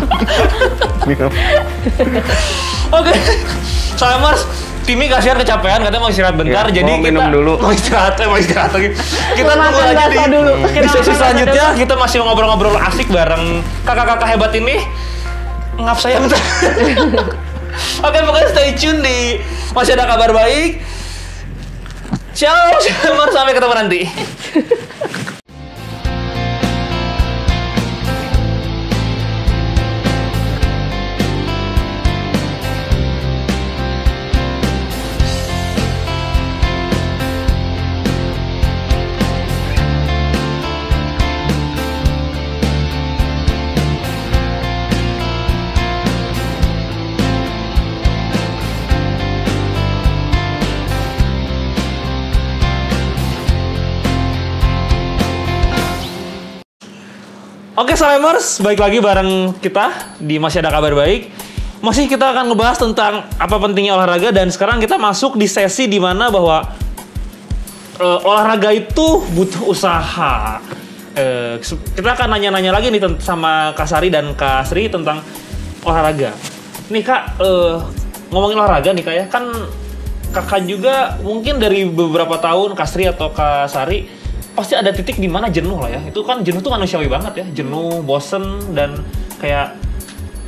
Oke, Salmers, Timi kasihan kecapean, katanya mau istirahat bentar, Iya, jadi mau kita minum dulu. mau istirahat, mau istirahat lagi. Kita Mau tunggu aja di, dulu. di Kita sesi selanjutnya kita masih mau ngobrol-ngobrol asik bareng kakak-kakak hebat ini. Ngap saya bentar. Oke, pokoknya stay tune di masih ada kabar baik. Ciao, sampai ketemu nanti. Oke Salemers, baik lagi bareng kita di Masih Ada Kabar Baik. Masih kita akan ngebahas tentang apa pentingnya olahraga dan sekarang kita masuk di sesi di mana bahwa eh, olahraga itu butuh usaha. Eh, kita akan nanya-nanya lagi nih sama Kak Sari dan Kak Sri tentang olahraga. Nih Kak, eh, ngomongin olahraga nih Kak ya, kan Kakak juga mungkin dari beberapa tahun Kak Sri atau Kak Sari pasti ada titik di mana jenuh lah ya. Itu kan jenuh tuh manusiawi banget ya, jenuh, bosen dan kayak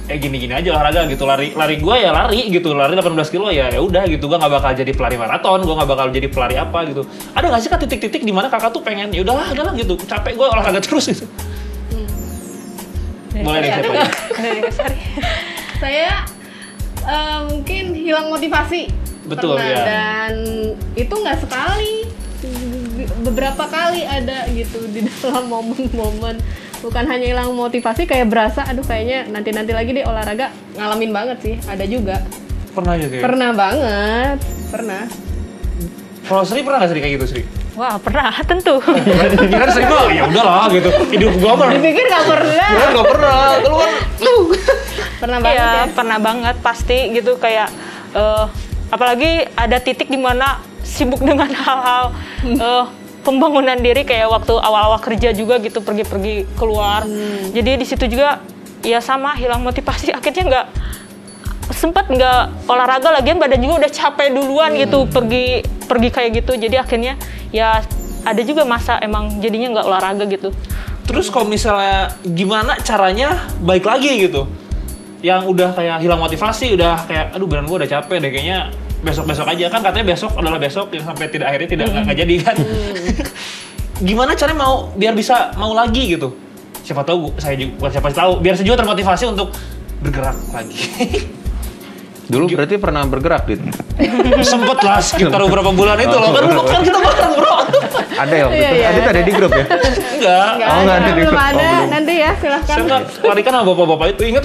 eh gini-gini aja olahraga gitu. Lari lari gue ya lari gitu. Lari 18 kilo ya ya udah gitu. Gue nggak bakal jadi pelari maraton gue nggak bakal jadi pelari apa gitu. Ada nggak sih kak titik-titik di mana kakak tuh pengen ya udahlah udahlah gitu. Capek gue olahraga terus gitu. Boleh siapa aja? Dari Kasari. saya eh, mungkin hilang motivasi Betul, Pernah, ya. dan itu nggak sekali beberapa kali ada gitu di dalam momen-momen. Bukan hanya hilang motivasi kayak berasa aduh kayaknya nanti nanti lagi deh olahraga. Ngalamin banget sih ada juga. Pernah juga ya? pernah banget pernah. Kalau Sri pernah nggak Sri kayak gitu Sri? Wah, pernah tentu. Kira Sri mah ya udahlah gitu. Hidup gue mah. Dipikir nggak pernah. Gue nggak pernah. Lu kan lu pernah banget Iya, ya. pernah banget pasti gitu kayak eh, apalagi ada titik di mana sibuk dengan hal-hal eh, pembangunan diri kayak waktu awal-awal kerja juga gitu pergi-pergi keluar. Jadi di situ juga ya sama hilang motivasi. Akhirnya nggak sempat nggak olahraga lagian badan juga udah capek duluan gitu pergi pergi kayak gitu. Jadi akhirnya ya ada juga masa emang jadinya nggak olahraga gitu. Terus kalau misalnya gimana caranya baik lagi gitu? Yang udah kayak hilang motivasi, udah kayak aduh badan gue udah capek deh kayaknya besok-besok aja kan katanya besok adalah besok yang sampai tidak akhirnya tidak nggak jadi kan. gimana caranya mau biar bisa mau lagi gitu? Siapa tahu saya juga bukan siapa tahu biar saya juga termotivasi untuk bergerak lagi. Dulu berarti pernah bergerak gitu. Sempet lah sekitar beberapa bulan itu loh kan kan kita bareng bro. Ada ya waktu Iya, itu. iya. Adit ada di grup ya? Enggak. nggak Oh, nggak ada ada, di grup. Oh, ada belum. nanti ya silahkan Saya larikan sama bapak-bapak itu inget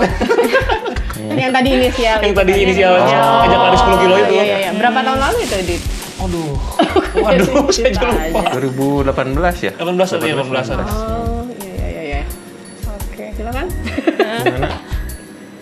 yang tadi inisial Yang tadi kan, inisial yang- Oh. ngajak lari 10 kilo itu. iya, iya, iya. berapa tahun lalu itu dit Aduh. Waduh, saya juga lupa. aja. 2018 ya? 18 tadi 18 ada. oh iya iya iya oke silakan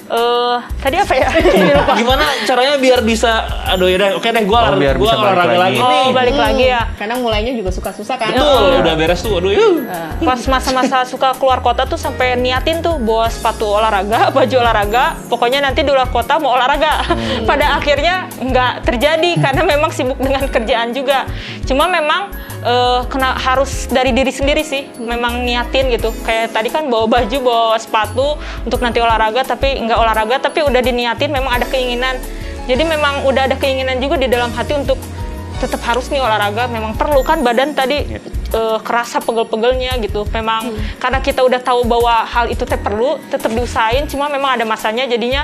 Eh tadi apa ya Gimana caranya biar bisa aduh ya udah oke deh gua Oh, biar gua bisa balik olahraga lagi. lagi, nih. oh balik lagi ya kadang mulainya juga suka susah kan Betul, udah beres tuh. Aduh. Nah, pas masa-masa suka keluar kota tuh sampai niatin tuh bawa sepatu olahraga, baju olahraga, pokoknya nanti di luar kota mau olahraga. Pada akhirnya nggak terjadi karena memang sibuk dengan kerjaan juga. Cuma memang eh, kena harus dari diri sendiri sih, memang niatin gitu. Kayak tadi kan bawa baju, bawa sepatu untuk nanti olahraga, tapi nggak olahraga, tapi udah diniatin, memang ada keinginan. Jadi memang udah ada keinginan juga di dalam hati untuk tetap harus nih olahraga memang perlu kan badan tadi eh, kerasa pegel-pegelnya gitu memang karena kita udah tahu bahwa hal itu teh perlu tetap diusahain cuma memang ada masanya jadinya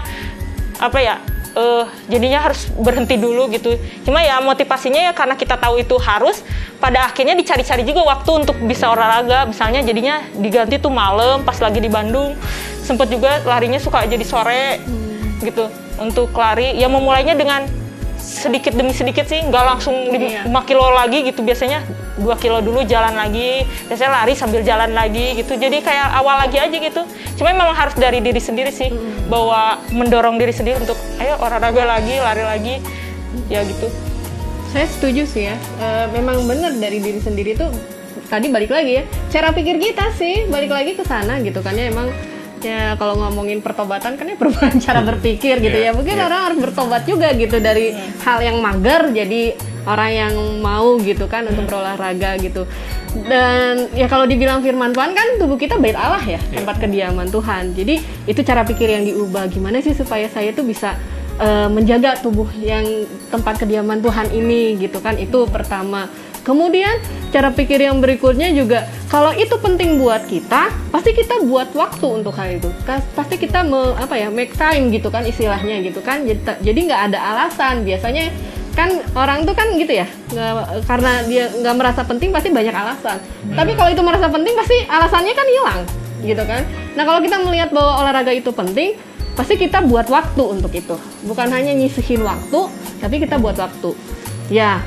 apa ya eh, jadinya harus berhenti dulu gitu. Cuma ya motivasinya ya karena kita tahu itu harus pada akhirnya dicari-cari juga waktu untuk bisa olahraga. Misalnya jadinya diganti tuh malam pas lagi di Bandung. Sempet juga larinya suka jadi sore gitu. Untuk lari ya memulainya dengan sedikit demi sedikit sih. Nggak langsung Iya. 5 kilo lagi gitu. Biasanya 2 kilo dulu jalan lagi biasanya lari sambil jalan lagi gitu. Jadi kayak awal lagi aja gitu. Cuma memang harus dari diri sendiri sih bahwa mendorong diri sendiri untuk ayo olahraga lagi lari lagi. Ya gitu. Saya setuju sih ya. Eh, memang benar dari diri sendiri tuh tadi balik lagi ya cara pikir kita sih balik lagi ke sana gitu kan ya. Emang ya kalau ngomongin pertobatan kan ya perubahan cara berpikir gitu ya. Mungkin orang harus bertobat juga gitu dari hal yang mager jadi orang yang mau gitu kan untuk berolahraga gitu. Dan ya kalau dibilang firman Tuhan kan tubuh kita bait Allah ya tempat kediaman Tuhan. Jadi itu cara pikir yang diubah. Gimana sih supaya saya tuh bisa eh, menjaga tubuh yang tempat kediaman Tuhan ini gitu kan? Itu pertama. Kemudian cara pikir yang berikutnya juga kalau itu penting buat kita pasti kita buat waktu untuk hal itu. Pasti kita me- apa ya make time gitu kan istilahnya gitu kan. Jadi nggak ada alasan. Biasanya kan orang tuh kan gitu ya nggak- karena dia nggak merasa penting pasti banyak alasan. Tapi kalau itu merasa penting pasti alasannya kan hilang gitu kan? Nah kalau kita melihat bahwa olahraga itu penting pasti kita buat waktu untuk itu. Bukan hanya nyisihin waktu tapi kita buat waktu. Ya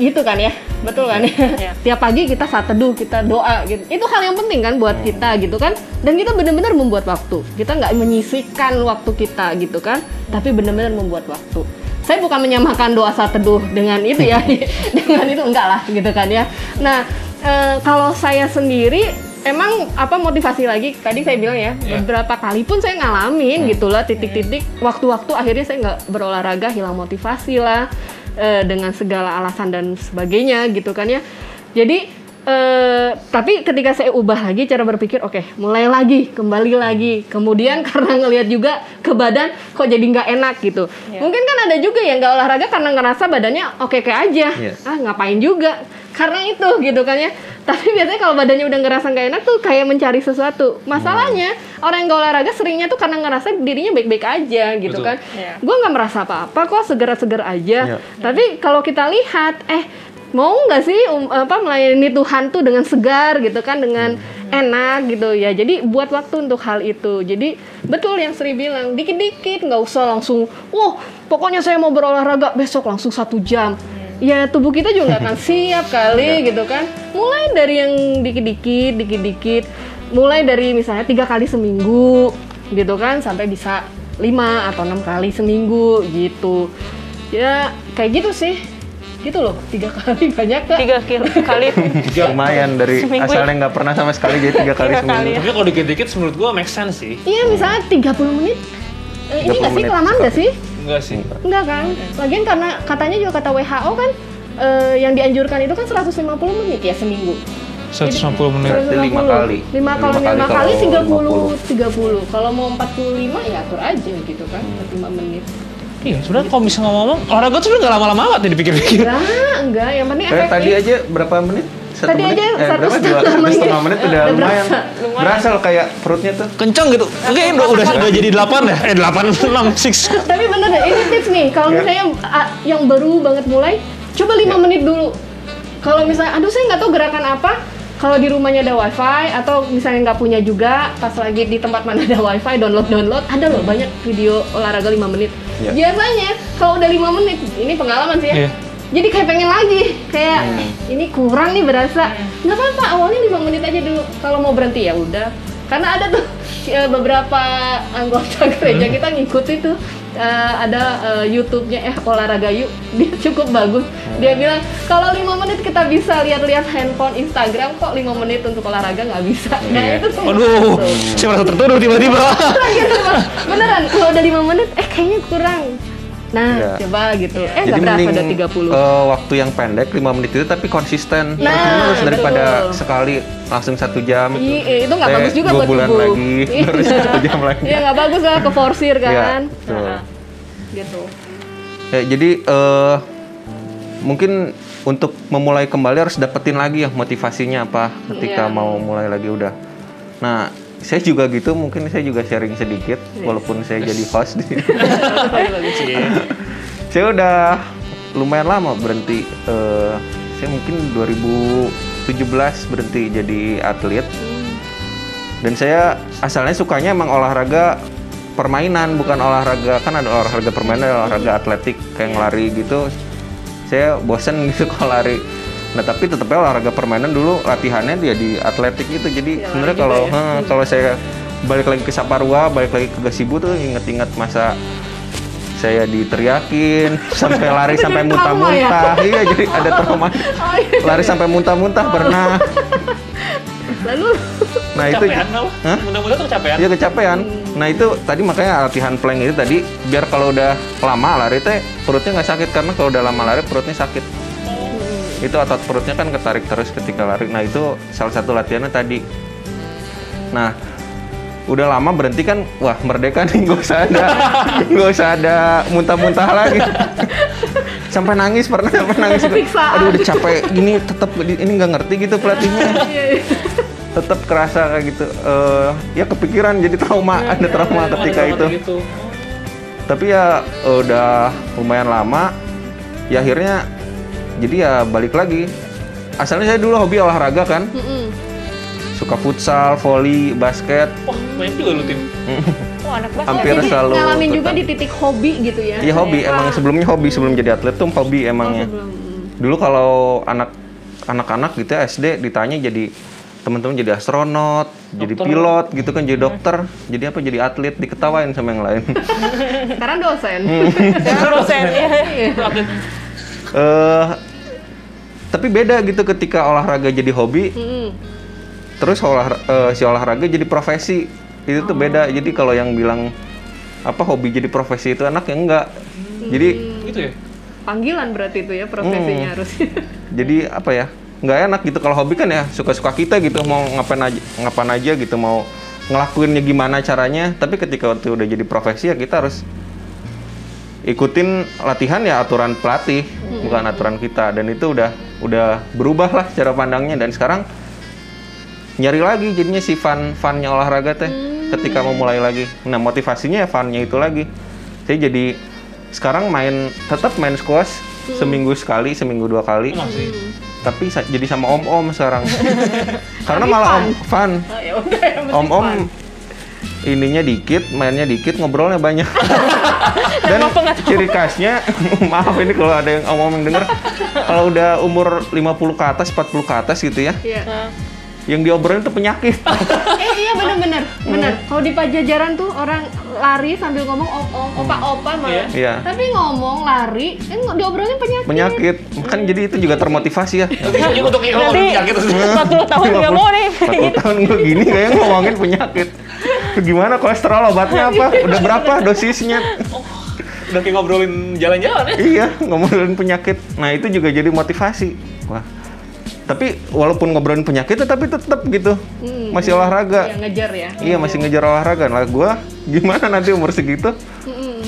gitu kan ya? Betul kan ya? Iya. tiap pagi kita saat teduh kita doa gitu. Itu hal yang penting kan buat kita gitu kan? Dan kita benar-benar membuat waktu. Kita nggak menyisihkan waktu kita gitu kan? Tapi benar-benar membuat waktu saya bukan menyamakan doa saat teduh dengan itu ya dengan itu enggak lah gitu kan ya. Nah eh, kalau saya sendiri emang apa motivasi lagi? Tadi saya bilang ya Iya. beberapa kali pun saya ngalamin gitu lah titik-titik waktu-waktu akhirnya saya nggak berolahraga hilang motivasi lah eh, dengan segala alasan dan sebagainya gitu kan ya. Jadi eh, tapi ketika saya ubah lagi cara berpikir, oke, mulai lagi, kembali lagi. Kemudian karena ngelihat juga ke badan kok jadi nggak enak gitu. Iya. Mungkin kan ada juga yang nggak olahraga karena ngerasa badannya oke oke aja. Iya. Ah ngapain juga? Karena itu gitu kan ya. Tapi biasanya kalau badannya udah ngerasa nggak enak tuh kayak mencari sesuatu. Masalahnya orang yang nggak olahraga seringnya tuh karena ngerasa dirinya baik-baik aja gitu Betul. kan. Iya. Gue nggak merasa apa-apa kok seger-seger aja. Iya. Tapi kalau kita lihat, eh mau nggak sih um, apa melayani Tuhan tuh dengan segar gitu kan, dengan enak gitu ya. Jadi buat waktu untuk hal itu. Jadi betul yang Sri bilang, dikit-dikit nggak usah langsung, wah pokoknya saya mau berolahraga besok langsung satu jam. Ya tubuh kita juga nggak akan siap kali gitu kan. Mulai dari yang dikit-dikit, dikit-dikit. Mulai dari misalnya tiga kali seminggu gitu kan sampai bisa lima atau enam kali seminggu gitu ya kayak gitu sih gitu loh tiga kali banyak gak? Tiga kilo kali. Lumayan dari Seminggu asalnya nggak pernah sama sekali jadi tiga kali Tiga seminggu. kali. Tapi kalau dikit-dikit menurut gua make sense sih. iya misalnya 30 menit Eh, ini 30 nggak sih kelamaan nggak sih Enggak sih. enggak kan lagian karena katanya juga kata WHO kan eh, yang dianjurkan itu kan 150 menit ya seminggu 150 menit. Berarti lima kali. lima kalau Lima lima kali kali kalau 30 30 kalau mau 45 ya atur aja gitu kan Hmm. 45 menit Iya, sebenarnya kalau bisa ngomong olahraga tuh sebenarnya nggak lama-lama banget ya dipikir-pikir. enggak enggak yang penting Kayak efektif tadi aja berapa menit? Satu Tadi menit? aja eh, satu setengah satu menit. setengah menit udah Udah lumayan. berasa. Berasa loh kayak perutnya tuh. Kencang gitu. Oke, udah, udah, udah jadi 8 ya? Eh, 8, 6, 6. Tapi bener deh, ini tips nih. Kalau Ya. misalnya ah, yang baru banget mulai, coba 5 menit dulu. Kalau misalnya, aduh saya nggak tahu gerakan apa. Kalau di rumahnya ada wifi atau misalnya nggak punya juga, pas lagi di tempat mana ada wifi, download download, ada loh banyak video olahraga 5 menit. Ya. Biasanya kalau udah 5 menit, ini pengalaman sih ya. Iya. Jadi kayak pengen lagi, kayak ini kurang nih berasa. Nggak apa-apa, awalnya 5 menit aja dulu. Kalau mau berhenti ya udah. Karena ada tuh eh, beberapa anggota gereja kita ngikut itu eh, ada eh, YouTube-nya eh olahraga yuk dia cukup bagus dia bilang kalau lima menit kita bisa lihat-lihat handphone Instagram kok lima menit untuk olahraga nggak bisa nah Iya. itu tuh Aduh, saya merasa tertuduh tiba-tiba. Lagi coba. beneran kalau udah lima menit eh kayaknya kurang nah Iya. coba gitu eh Jadi berasa mending udah 30 eh, waktu yang pendek 5 menit itu tapi konsisten. Nah, terus daripada sekali langsung satu jam. Iya, itu nggak Saya bagus juga buat bulan tubuh. lagi, terus Iya. satu jam lagi. Iya nggak bagus lah ke forsir Iya, kan. betul. Nah, gitu. Ya, jadi eh, mungkin untuk memulai kembali harus dapetin lagi ya motivasinya apa ketika Iya. mau mulai lagi udah. Nah, saya juga gitu, mungkin saya juga sharing sedikit walaupun saya jadi host. di- saya udah lumayan lama berhenti. eh, saya mungkin 2017 berhenti jadi atlet. Dan saya asalnya sukanya emang olahraga permainan, bukan olahraga kan ada olahraga permainan, ada olahraga atletik kayak ngelari gitu. Saya bosen gitu kalau lari. Nah tapi tetapnya olahraga permainan dulu latihannya dia di atletik gitu. Jadi Ya, sebenarnya kalau ya. eh, kalau saya balik lagi ke Saparua, balik lagi ke Gasibu tuh inget-inget masa saya diteriakin sampai lari sampai muntah-muntah. Iya jadi ada trauma. Oh, iya. Lari sampai muntah-muntah pernah. Lalu Nah itu Kecapean? Hah? Mudah-mudahan tuh kecapean. Iya kecapean. Nah itu tadi makanya latihan plank itu tadi biar kalau udah lama lari teh perutnya nggak sakit karena kalau udah lama lari perutnya sakit. Itu otot perutnya kan ketarik terus ketika lari. Nah itu salah satu latihannya tadi. Nah udah lama berhenti kan wah merdeka nih nggak usah ada nggak usah ada muntah-muntah lagi. Sampai nangis pernah sampai nangis. aduh udah capek. Gini tetap ini nggak ngerti gitu pelatihnya. Tetap kerasa kayak gitu. Eh, ya kepikiran jadi trauma ada trauma ketika itu. Gitu. tapi ya udah lumayan lama. Ya akhirnya jadi ya balik lagi asalnya saya dulu hobi olahraga kan Mm-mm. suka futsal volley basket Wah, banyak juga lu tim. Oh, anak basket. hampir Jadi selalu ngalamin juga di titik hobi gitu ya. Iya hobi emang sebelumnya hobi sebelum jadi atlet tuh hobi emangnya. sebelum. Dulu kalau anak anak-anak gitu ya, SD ditanya jadi teman-teman jadi astronot, jadi pilot gitu kan, jadi dokter, jadi apa jadi atlet diketawain sama yang lain. Sekarang dosen. Hmm. Sekarang dosen. Iya. Eh tapi beda gitu ketika olahraga jadi hobi, Mm-mm. terus olah, eh, si olahraga jadi profesi. Itu tuh beda. Jadi kalau yang bilang apa hobi jadi profesi itu enak ya enggak. Jadi Gitu ya? Panggilan berarti itu ya profesinya Hmm. harus. jadi apa ya nggak enak gitu kalau hobi kan ya suka-suka kita gitu mau ngapain aja ngapain aja gitu mau ngelakuinnya gimana caranya tapi ketika waktu udah jadi profesi ya kita harus ikutin latihan ya aturan pelatih bukan aturan kita. Dan itu udah udah berubah lah cara pandangnya. Dan sekarang nyari lagi jadinya si fun funnya olahraga teh ketika mau mulai lagi. Nah motivasinya ya funnya itu lagi. Saya jadi sekarang main tetap main squash seminggu sekali seminggu dua kali. Masih. tapi sa- jadi sama om om sekarang. Karena malah om fun. Oh, ya udah om om fun. Ininya dikit mainnya dikit ngobrolnya banyak. Dan ciri khasnya maaf ini kalau ada yang om yang denger kalau udah umur 50 ke atas 40 ke atas gitu ya Iya. Yang diobrolin tuh penyakit. Eh iya bener-bener bener kalau di pajajaran tuh orang lari sambil ngomong om om opa opa malah. Iya. tapi ngomong lari kan diobrolin penyakit. Penyakit. Kan jadi itu juga termotivasi ya. Bisa juga untuk Nanti penyakit itu. 40 tahun nggak mau nih. 40 tahun gue gini kayak ngomongin penyakit gimana kolesterol obatnya apa? Udah berapa dosisnya? Udah kayak ngobrolin jalan-jalan ya. iya ngomongin penyakit. Nah itu juga jadi motivasi. Wah. Tapi walaupun ngobrolin penyakit tapi tetap gitu. Hmm, masih olahraga. Ya ngejar ya. Iya masih ngejar olahraga. Nah gue gimana nanti umur segitu? Mm-mm.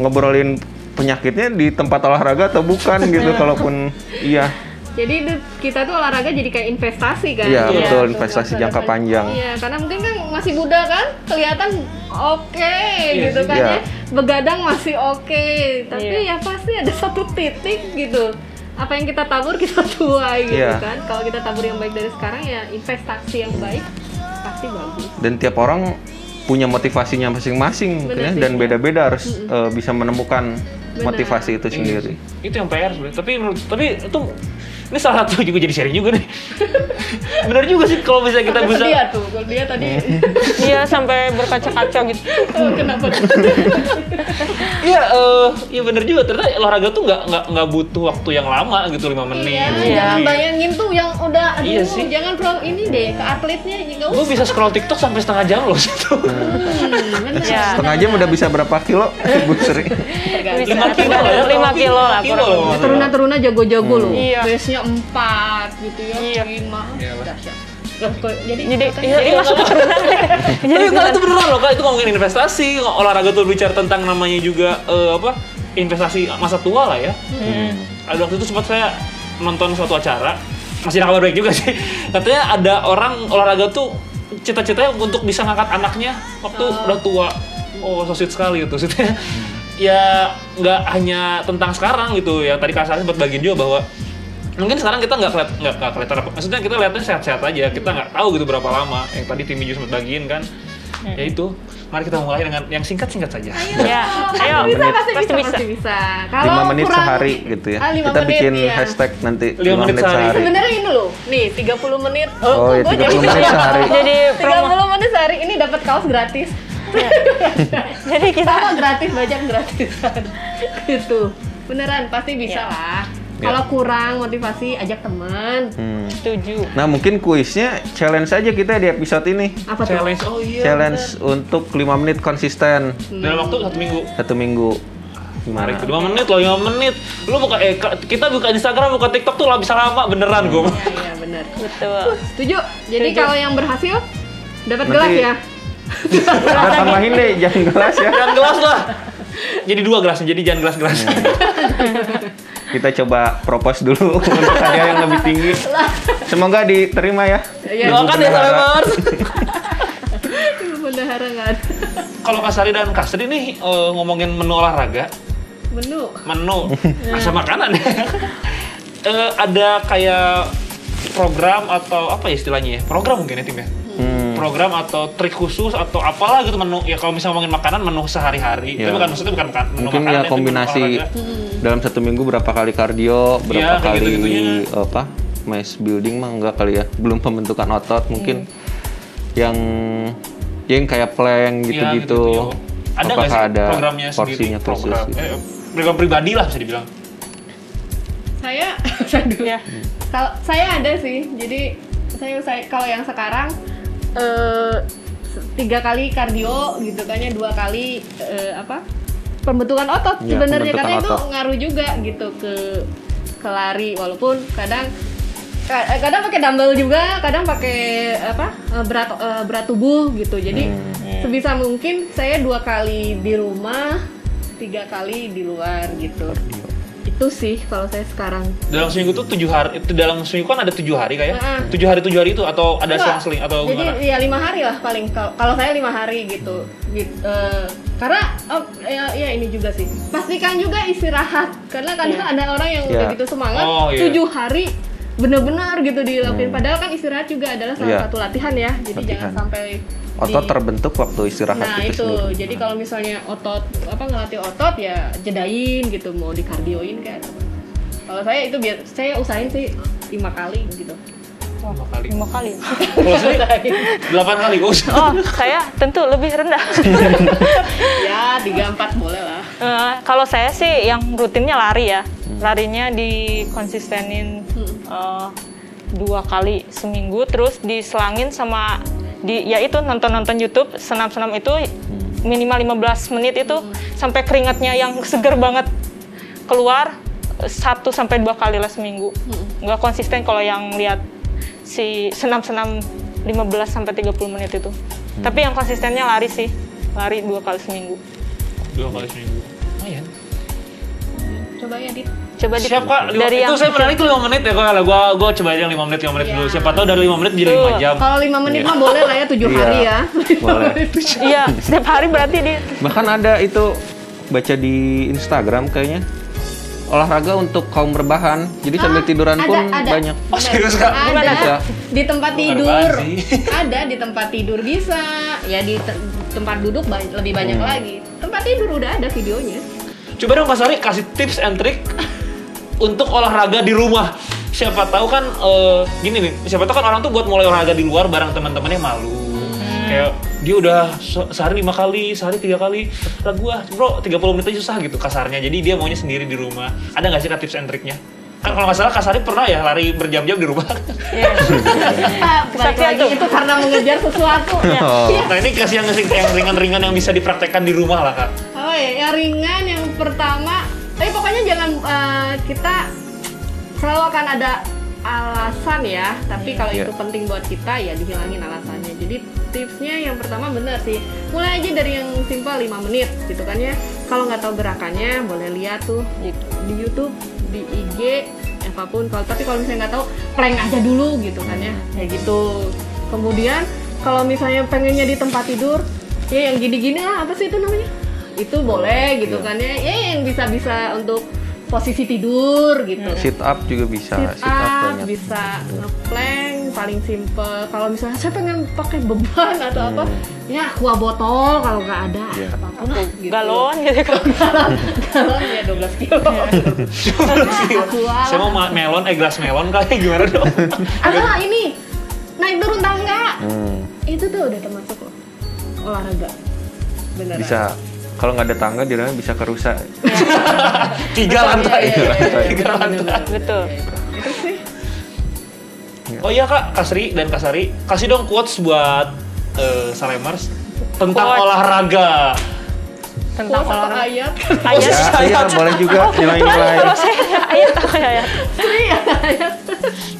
ngobrolin penyakitnya di tempat olahraga atau bukan gitu kalaupun iya jadi kita tuh olahraga jadi kayak investasi kan Iya, Iya, betul, investasi jangka panjang. iya karena mungkin kan masih muda kan kelihatan oke Iya gitu sih. kan Iya. ya begadang masih oke tapi Iya. ya pasti ada satu titik gitu apa yang kita tabur kita tuai gitu Iya. kan kalau kita tabur yang baik dari sekarang ya investasi yang baik pasti bagus dan tiap orang punya motivasinya masing-masing Bener ya, dan beda-beda harus eh, bisa menemukan Benar. motivasi itu sendiri Itu yang PR sebenarnya. Tapi menurut tapi itu ini salah satu juga jadi sharing juga nih. Bener juga sih kalau bisa kita bisa dia tuh kalau dia tadi Iya sampai berkaca-kaca gitu. oh, kenapa Iya, eh, iya bener juga. Ternyata olahraga tuh nggak nggak nggak butuh waktu yang lama gitu lima menit. Iya, jangan menit. bayangin tuh yang udah aduh Iya sih. jangan pro ini deh ke atletnya nggak Gue usah. bisa scroll TikTok sampai setengah jam loh situ. Hmm. Iya. setengah jam udah bisa berapa kilo Bu Sri Tergantung. Bisa Lima kilo lah ya. lima kilo lah. Teruna-teruna jago-jago loh. Iya. 4 gitu ya. Iya. 5. Iyalah. Dahsyat. Loh, kok- Jadi Jadi, katanya- jadi masuk ke turunan. Tapi kalau itu beneran loh kak, itu ngomongin investasi, olahraga tuh bicara tentang namanya juga eh, apa investasi masa tua lah ya. Ada waktu itu sempat saya nonton suatu acara, masih ada kabar baik juga sih. Katanya ada orang olahraga tuh cita-citanya untuk bisa ngangkat anaknya waktu udah tua. Oh, so sweet sekali itu. Maksudnya ya nggak hanya tentang sekarang gitu ya. Tadi kasarnya sempat bagian juga bahwa mungkin sekarang kita nggak keliat nggak nggak kelihatan apa maksudnya kita lihatnya sehat-sehat aja kita nggak tahu gitu berapa lama yang tadi tim Miju sempat bagiin kan ya itu mari kita mulai dengan yang singkat-singkat saja Ya, ayo. bisa pasti, Pasti bisa, bisa. pasti bisa. Kalau 5 menit kurang- sehari gitu ya Ah, lima kita menit, bikin iya. hashtag nanti Lima 5 menit menit sehari. sehari Sebenarnya ini loh, nih 30 menit. Oh, iya, gua 30 jadi- menit sehari. Jadi promo. 30 menit sehari ini dapat kaos gratis. Jadi kita Sama gratis, bajak gratisan. gitu. Beneran pasti bisa Iya. lah. Ya. Kalau kurang motivasi ajak teman. Hmm. setuju. nah mungkin kuisnya challenge aja kita di episode ini Apa tuh? challenge oh iya challenge untuk 5 menit konsisten dalam waktu satu minggu satu minggu Mari gimana 5 menit loh 5 menit lu buka eh kita buka Instagram buka TikTok tuh lah bisa lama beneran gue Iya, iya bener. Betul. Setuju. Jadi Setuju. kalau yang berhasil dapat gelas ya. kita tambahin deh jangan gelas ya jangan gelas lah jadi dua gelasnya jadi jangan gelas-gelas kita coba propose dulu untuk hadiah yang lebih tinggi semoga diterima ya Iya. doakan ya Bendahara. Salemers Bendahara nggak ada. kalau Kasari dan Kasri nih eh, ngomongin menu olahraga Menu. menu masa makanan Eh, ada kayak program atau apa ya istilahnya ya program mungkin ya tim ya. Program atau trik khusus atau apalah gitu menu ya kalau misalnya ngomongin makanan menu sehari-hari Ya. itu bukan maksudnya bukan makan- menu mungkin makanan ya menu kombinasi dalam satu minggu berapa kali kardio berapa kayak kali apa mass building mah enggak kali ya belum pembentukan otot mungkin yang yang kayak plank Iya, gitu-gitu ya. ada nggak apakah sih ada programnya sendiri porsinya khusus program gitu? eh, program pribadi lah bisa dibilang Saya, aduh. Ya. Kalau saya ada sih. Jadi saya, saya kalau yang sekarang eh tiga kali kardio gitu kan ya dua kali eh, apa pembentukan otot Iya, sebenarnya. karena itu otot. ngaruh juga gitu ke ke lari. Walaupun kadang Ka- eh, kadang pakai dumbbell juga kadang pakai apa berat berat tubuh gitu. Jadi sebisa mungkin saya dua kali di rumah tiga kali di luar gitu itu sih kalau saya sekarang Dalam seminggu tuh tujuh hari, itu dalam seminggu kan ada tujuh hari kayak Heeh. tujuh hari tujuh hari itu atau ada selang-seling atau jadi gimana? ya lima hari lah paling kalau kalau saya lima hari gitu Gitu, eh, karena oh, ya, ya ini juga sih pastikan juga istirahat karena kadang ada orang yang udah Iya. gitu semangat Oh, iya. tujuh hari benar-benar gitu dilakuin padahal kan istirahat juga adalah salah Iya. satu latihan ya jadi Latihan. jangan sampai Otot di- terbentuk waktu istirahat Nah itu, itu, sendiri. jadi kalau misalnya otot apa ngelatih otot ya jedain gitu, mau dikardioin kan. Kalau saya itu biar saya usahain sih lima kali gitu. Lima kali. lima kali sendiri delapan kali gak usah. oh saya tentu lebih rendah ya tiga empat boleh lah. Eh, kalau saya sih yang rutinnya lari ya larinya dikonsistenin eh, dua kali seminggu terus diselangin sama di ya itu nonton nonton YouTube senam-senam itu minimal 15 menit itu sampai keringatnya yang seger banget keluar satu sampai dua kali lah seminggu nggak konsisten kalau yang lihat si senam-senam 15 sampai 30 menit itu tapi yang konsistennya lari sih lari dua kali seminggu Dua kali seminggu. Lumayan. Coba ya dit. Coba di Siap kak, lima- dari itu yang saya menarik tuh 5 menit ya kalau gua gua coba aja yang 5 menit 5 menit dulu. Siapa tahu dari 5 menit jadi. 5 jam. Kalau lima menit mah boleh lah ya tujuh Iya, hari ya. boleh. iya setiap hari berarti di Bahkan ada itu baca di Instagram kayaknya olahraga untuk kaum berbahan. Jadi sambil Ah, tiduran ada, pun ada. banyak. Oh, serius, Kak? Ada Kak? di tempat tidur. Ada di tempat tidur bisa. Ya di te- tempat duduk ba- lebih banyak Hmm. lagi. Tempat tidur udah ada videonya. Coba dong Kak Sari kasih tips and trick untuk olahraga di rumah. Siapa tahu kan eh, gini nih, siapa tahu kan orang tuh buat mulai olahraga di luar bareng teman-temannya malu. Kayak dia udah se- sehari lima kali, sehari tiga kali. Lah gua, bro, 30 menit aja susah gitu kasarnya. Jadi dia maunya sendiri di rumah. Ada nggak sih Kak, tips and triknya? Kan kalau nggak salah Kak Sari pernah ya lari berjam-jam di rumah. Ah, balik Kesaksian lagi itu karena mengejar sesuatu. Oh. Iya. nah ini kasih yang yang ringan-ringan yang bisa dipraktekkan di rumah lah Kak. Oh ya, yang ringan yang pertama, tapi pokoknya jangan eh, kita selalu akan ada alasan ya. Tapi kalau Iya. itu penting buat kita ya dihilangin alasannya. Jadi tipsnya yang pertama benar sih, mulai aja dari yang simpel 5 menit gitu kan ya. Kalau nggak tahu gerakannya boleh lihat tuh di, di YouTube, di IG, apa pun. Kalau tapi kalau misalnya nggak tahu, plank aja dulu gitu kan ya, kayak gitu. Kemudian kalau misalnya pengennya di tempat tidur, ya yang gini-gini lah apa sih itu namanya? Itu boleh gitu kan ya, ya yang bisa-bisa untuk posisi tidur gitu. Sit up juga bisa. Sit Sit up up, banyak. bisa ngeplank, paling simple. Kalau misalnya saya pengen pakai beban atau apa, ya kuah botol kalau nggak ada, Iya. apa pun lah gitu. galon gitu kan galon ya 12 kilo. Aqua Saya mau ma- melon, eh gelas melon kayak gimana dong? Ah ini naik turun tangga. Hmm, Itu tuh udah termasuk loh olahraga. Beneran. bisa. Kalau nggak ada tangga di dalamnya bisa kerusak. Tiga lantai. Iya, iya, iya, Tiga lantai. betul Itu sih. Oh iya kak, Kasri dan Kasari, kasih dong quotes buat eh, Salemers tentang Quotes. olahraga. tentang Quotes olahraga ayat. ayat Ya, iya, boleh juga nilai-nilai. kalau saya ayat ya ayat Iya, ayat.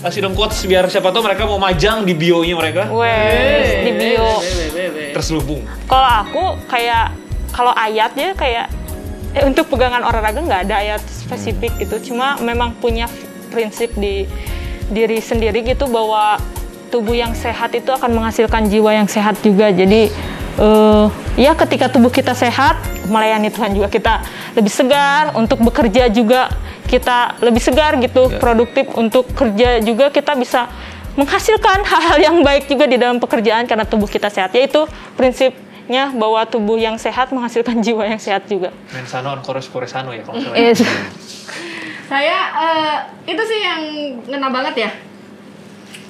Kasih dong quotes biar siapa tahu mereka mau majang di bio-nya mereka. wes di bio Terselubung. kalau aku kayak kalau ayat ya kayak eh, untuk pegangan olahraga nggak ada ayat spesifik gitu. Cuma memang punya prinsip di diri sendiri gitu bahwa tubuh yang sehat itu akan menghasilkan jiwa yang sehat juga. Jadi eh, ya ketika tubuh kita sehat melayani Tuhan juga kita lebih segar. Untuk bekerja juga kita lebih segar gitu. Ya. produktif untuk kerja juga kita bisa menghasilkan hal-hal yang baik juga di dalam pekerjaan karena tubuh kita sehat. Yaitu prinsipnya bahwa tubuh yang sehat menghasilkan jiwa yang sehat juga Mensano on kores koresano ya kalau. Yes. Saya eh, itu sih yang ngena banget ya.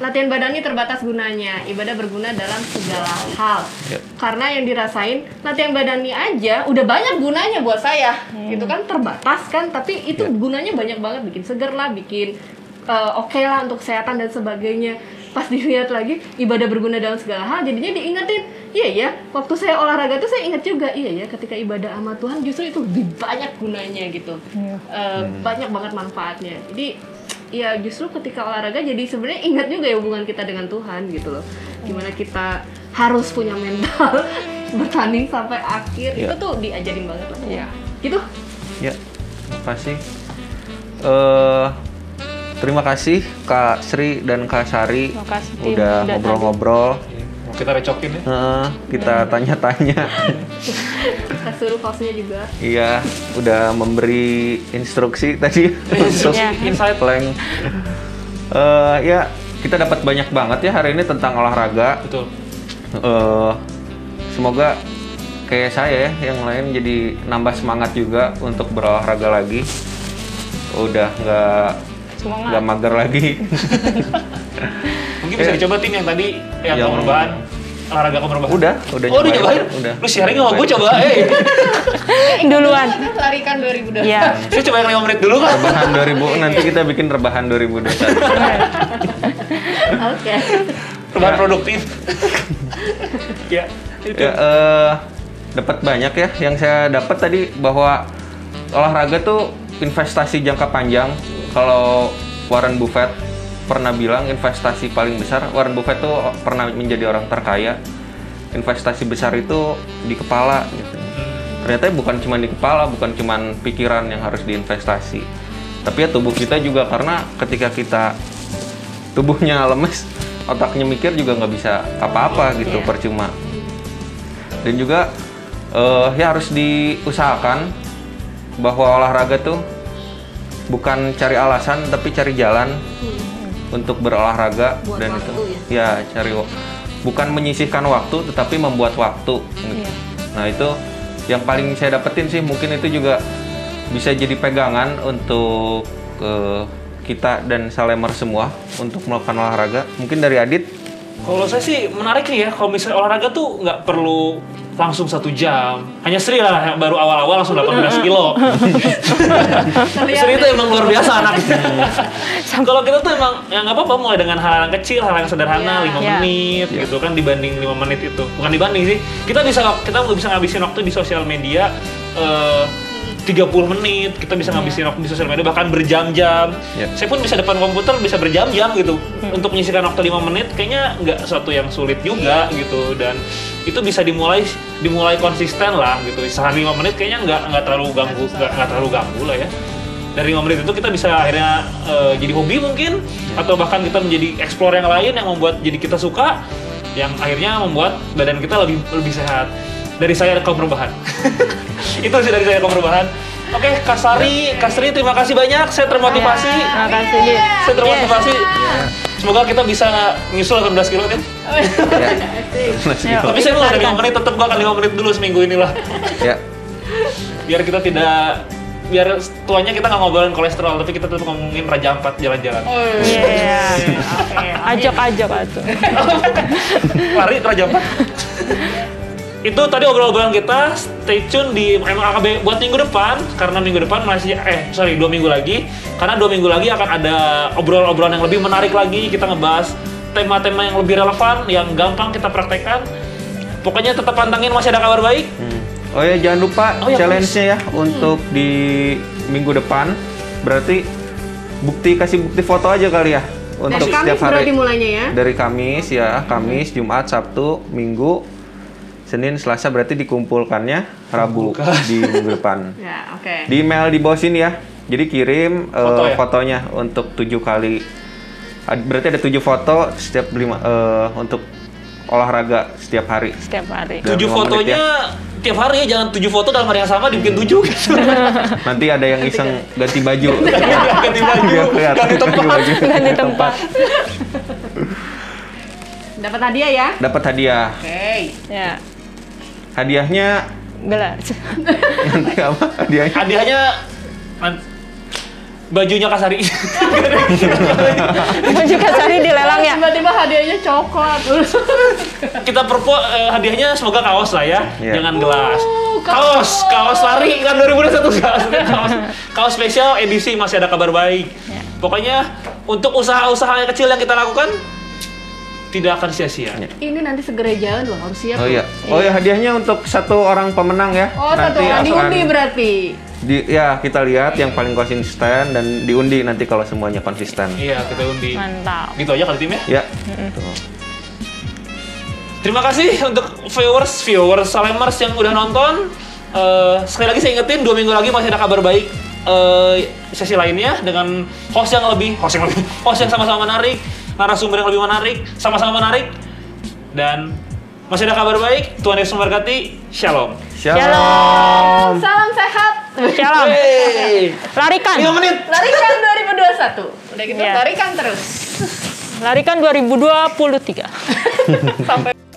Latihan badani terbatas gunanya, ibadah berguna dalam segala hal. Ya. Karena yang dirasain latihan badani aja udah banyak gunanya buat saya, gitu kan terbatas kan, tapi itu Ya. gunanya banyak banget, bikin seger lah, bikin eh, oke lah untuk kesehatan dan sebagainya. Pas dilihat lagi ibadah berguna dalam segala hal, jadinya diingetin, iya ya, waktu saya olahraga tuh saya ingat juga, iya ya, ketika ibadah sama Tuhan justru itu lebih banyak gunanya gitu, Eh, banyak banget manfaatnya. Jadi ya justru ketika olahraga jadi sebenarnya ingat juga ya hubungan kita dengan Tuhan gitu loh. Gimana kita harus punya mental bertanding sampai akhir. Iya. itu tuh diajarin banget lah. Iya. gitu. Ya, terima kasih. Eh, terima kasih Kak Sri dan Kak Sari kasih, udah ngobrol-ngobrol. Kita recokin ya. Heeh, kita tanya-tanya. kita suruh juga Iya, udah memberi instruksi tadi untuk. Insight. plank. Eh, ya, kita dapat banyak banget ya hari ini tentang olahraga. Betul. Eh, semoga kayak saya ya, yang lain jadi nambah semangat juga untuk berolahraga lagi. Udah nggak Semangat. nggak mager lagi. Mungkin bisa dicoba tim yang tadi yang, Yang- kamar rebahan. Olahraga kamar rebahan. udah, udah Oh, udah nyobain? Udah. Lu sharing sama gue coba, eh. Duluan. larikan 2000 Iya. Saya coba yang 5 menit dulu kan. Rebahan 2000 nanti kita bikin rebahan 2021. oke Rebahan Ya. produktif. ya, itu. ya eh, dapat banyak ya yang saya dapat tadi bahwa olahraga tuh investasi jangka panjang kalau Warren Buffett pernah bilang investasi paling besar Warren Buffett tuh pernah menjadi orang terkaya. Investasi besar itu di kepala gitu. Ternyata bukan cuma di kepala bukan cuma pikiran yang harus diinvestasi. Tapi ya tubuh kita juga karena ketika kita tubuhnya lemes otaknya mikir juga nggak bisa apa-apa gitu Iya. percuma. Dan juga eh, ya harus diusahakan bahwa olahraga tuh bukan cari alasan tapi cari jalan untuk berolahraga Buat dan waktu itu ya cari wa- bukan menyisihkan waktu tetapi membuat waktu gitu. Iya. nah itu yang paling saya dapetin sih mungkin itu juga bisa jadi pegangan untuk eh, kita dan Salemer semua untuk melakukan olahraga mungkin dari Adit Kalau saya sih menarik nih ya, kalau misalnya olahraga tuh nggak perlu langsung satu jam. Hanya Sri lah yang baru awal-awal langsung 18 kilo. Sri itu emang luar biasa anak. kalau kita tuh emang ya nggak apa-apa mulai dengan hal yang kecil, hal yang sederhana, Iya. 5 Iya. menit gitu kan dibanding 5 menit itu. Bukan dibanding sih. Kita bisa kita bisa ngabisin waktu di sosial media eh, 30 menit, kita bisa ngabisin waktu di sosial media bahkan berjam-jam. Iya. Saya pun bisa depan komputer bisa berjam-jam gitu untuk menyisihkan waktu 5 menit kayaknya nggak sesuatu yang sulit juga gitu dan itu bisa dimulai dimulai konsisten lah gitu. Sehari 5 menit kayaknya nggak nggak terlalu ganggu nggak terlalu ganggu lah ya. Dari 5 menit itu kita bisa akhirnya eh, jadi hobi mungkin atau bahkan kita menjadi explore yang lain yang membuat jadi kita suka yang akhirnya membuat badan kita lebih lebih sehat. Dari saya kaum perubahan. itu sih dari saya kaum perubahan. Oke, Kasari, Kasri terima kasih banyak. Saya termotivasi. Terima kasih. Saya termotivasi. Semoga kita bisa nyusul 18 kilo kan. Yuk. Tapi saya mau ada 5 menit, tetap gua akan 5 menit dulu seminggu inilah. ya Biar kita tidak biar tuanya kita nggak ngobrolin kolesterol, tapi kita tetap ngomongin Raja Ampat jalan-jalan. Iya. Oke. Ajak-ajak atuh. Lari Raja Ampat. itu tadi obrolan kita stay tune di MAKB buat minggu depan karena minggu depan masih eh sorry dua minggu lagi. Karena dua minggu lagi akan ada obrolan-obrolan yang lebih menarik lagi kita ngebahas tema-tema yang lebih relevan yang gampang kita praktekkan. Pokoknya tetap pantangin masih ada kabar baik. Hmm. Oh ya jangan lupa Oh ya, challenge-nya ya untuk di minggu depan. Berarti bukti kasih bukti foto aja kali ya untuk dari Kamis setiap hari. ya? Dari Kamis ya, Kamis, Jumat, Sabtu, Minggu, Senin, Selasa berarti dikumpulkannya Rabu di minggu depan. ya oke Di email di bawah sini ya. Jadi kirim eh, Foto ya? fotonya untuk tujuh kali. Berarti ada tujuh foto setiap lima eh, untuk olahraga setiap hari. Setiap hari. Dalam tujuh fotonya tiap hari ya jangan tujuh foto dalam hari yang sama dibikin tujuh gitu. Nanti ada yang iseng ganti baju. ganti baju kelihatan ganti tempat baju. Ganti tempat. dapat hadiah ya Dapat hadiah. oke Ya. Hadiahnya Gelas. nanti apa? Hadiahnya hadiahnya bajunya Kasari Baju kasari dilelang ya. tiba-tiba hadiahnya coklat kita perpo eh, hadiahnya semoga kaos lah ya Iya. jangan gelas Oh, kaos kaos lari kan 2021 kaos kaos kaos spesial edisi masih ada kabar baik Ya. pokoknya untuk usaha-usaha yang kecil yang kita lakukan tidak akan sia-sia Ya. ini nanti segera jalan loh harus siap Oh loh. iya. Oh ya hadiahnya untuk satu orang pemenang ya. oh satu Nanti orang akan- diundi berarti di ya kita lihat yang paling konsisten dan diundi nanti kalau semuanya konsisten. Iya, kita undi. Mantap. Gitu aja kali tim ya. Ya. Terima kasih untuk viewers, viewers Salemers yang udah nonton. Eh, sekali lagi saya ingetin, dua minggu lagi masih ada kabar baik eh, sesi lainnya dengan host yang lebih, host yang lebih, host yang sama-sama menarik, narasumber yang lebih menarik, sama-sama menarik, dan masih ada kabar baik. Tuhan Yesus memberkati. Shalom. Shalom. Salam sehat. Shalom. Hey. Larikan. 5 menit. Larikan 2021. Udah gitu Iya. larikan terus. Larikan 2023. Sampai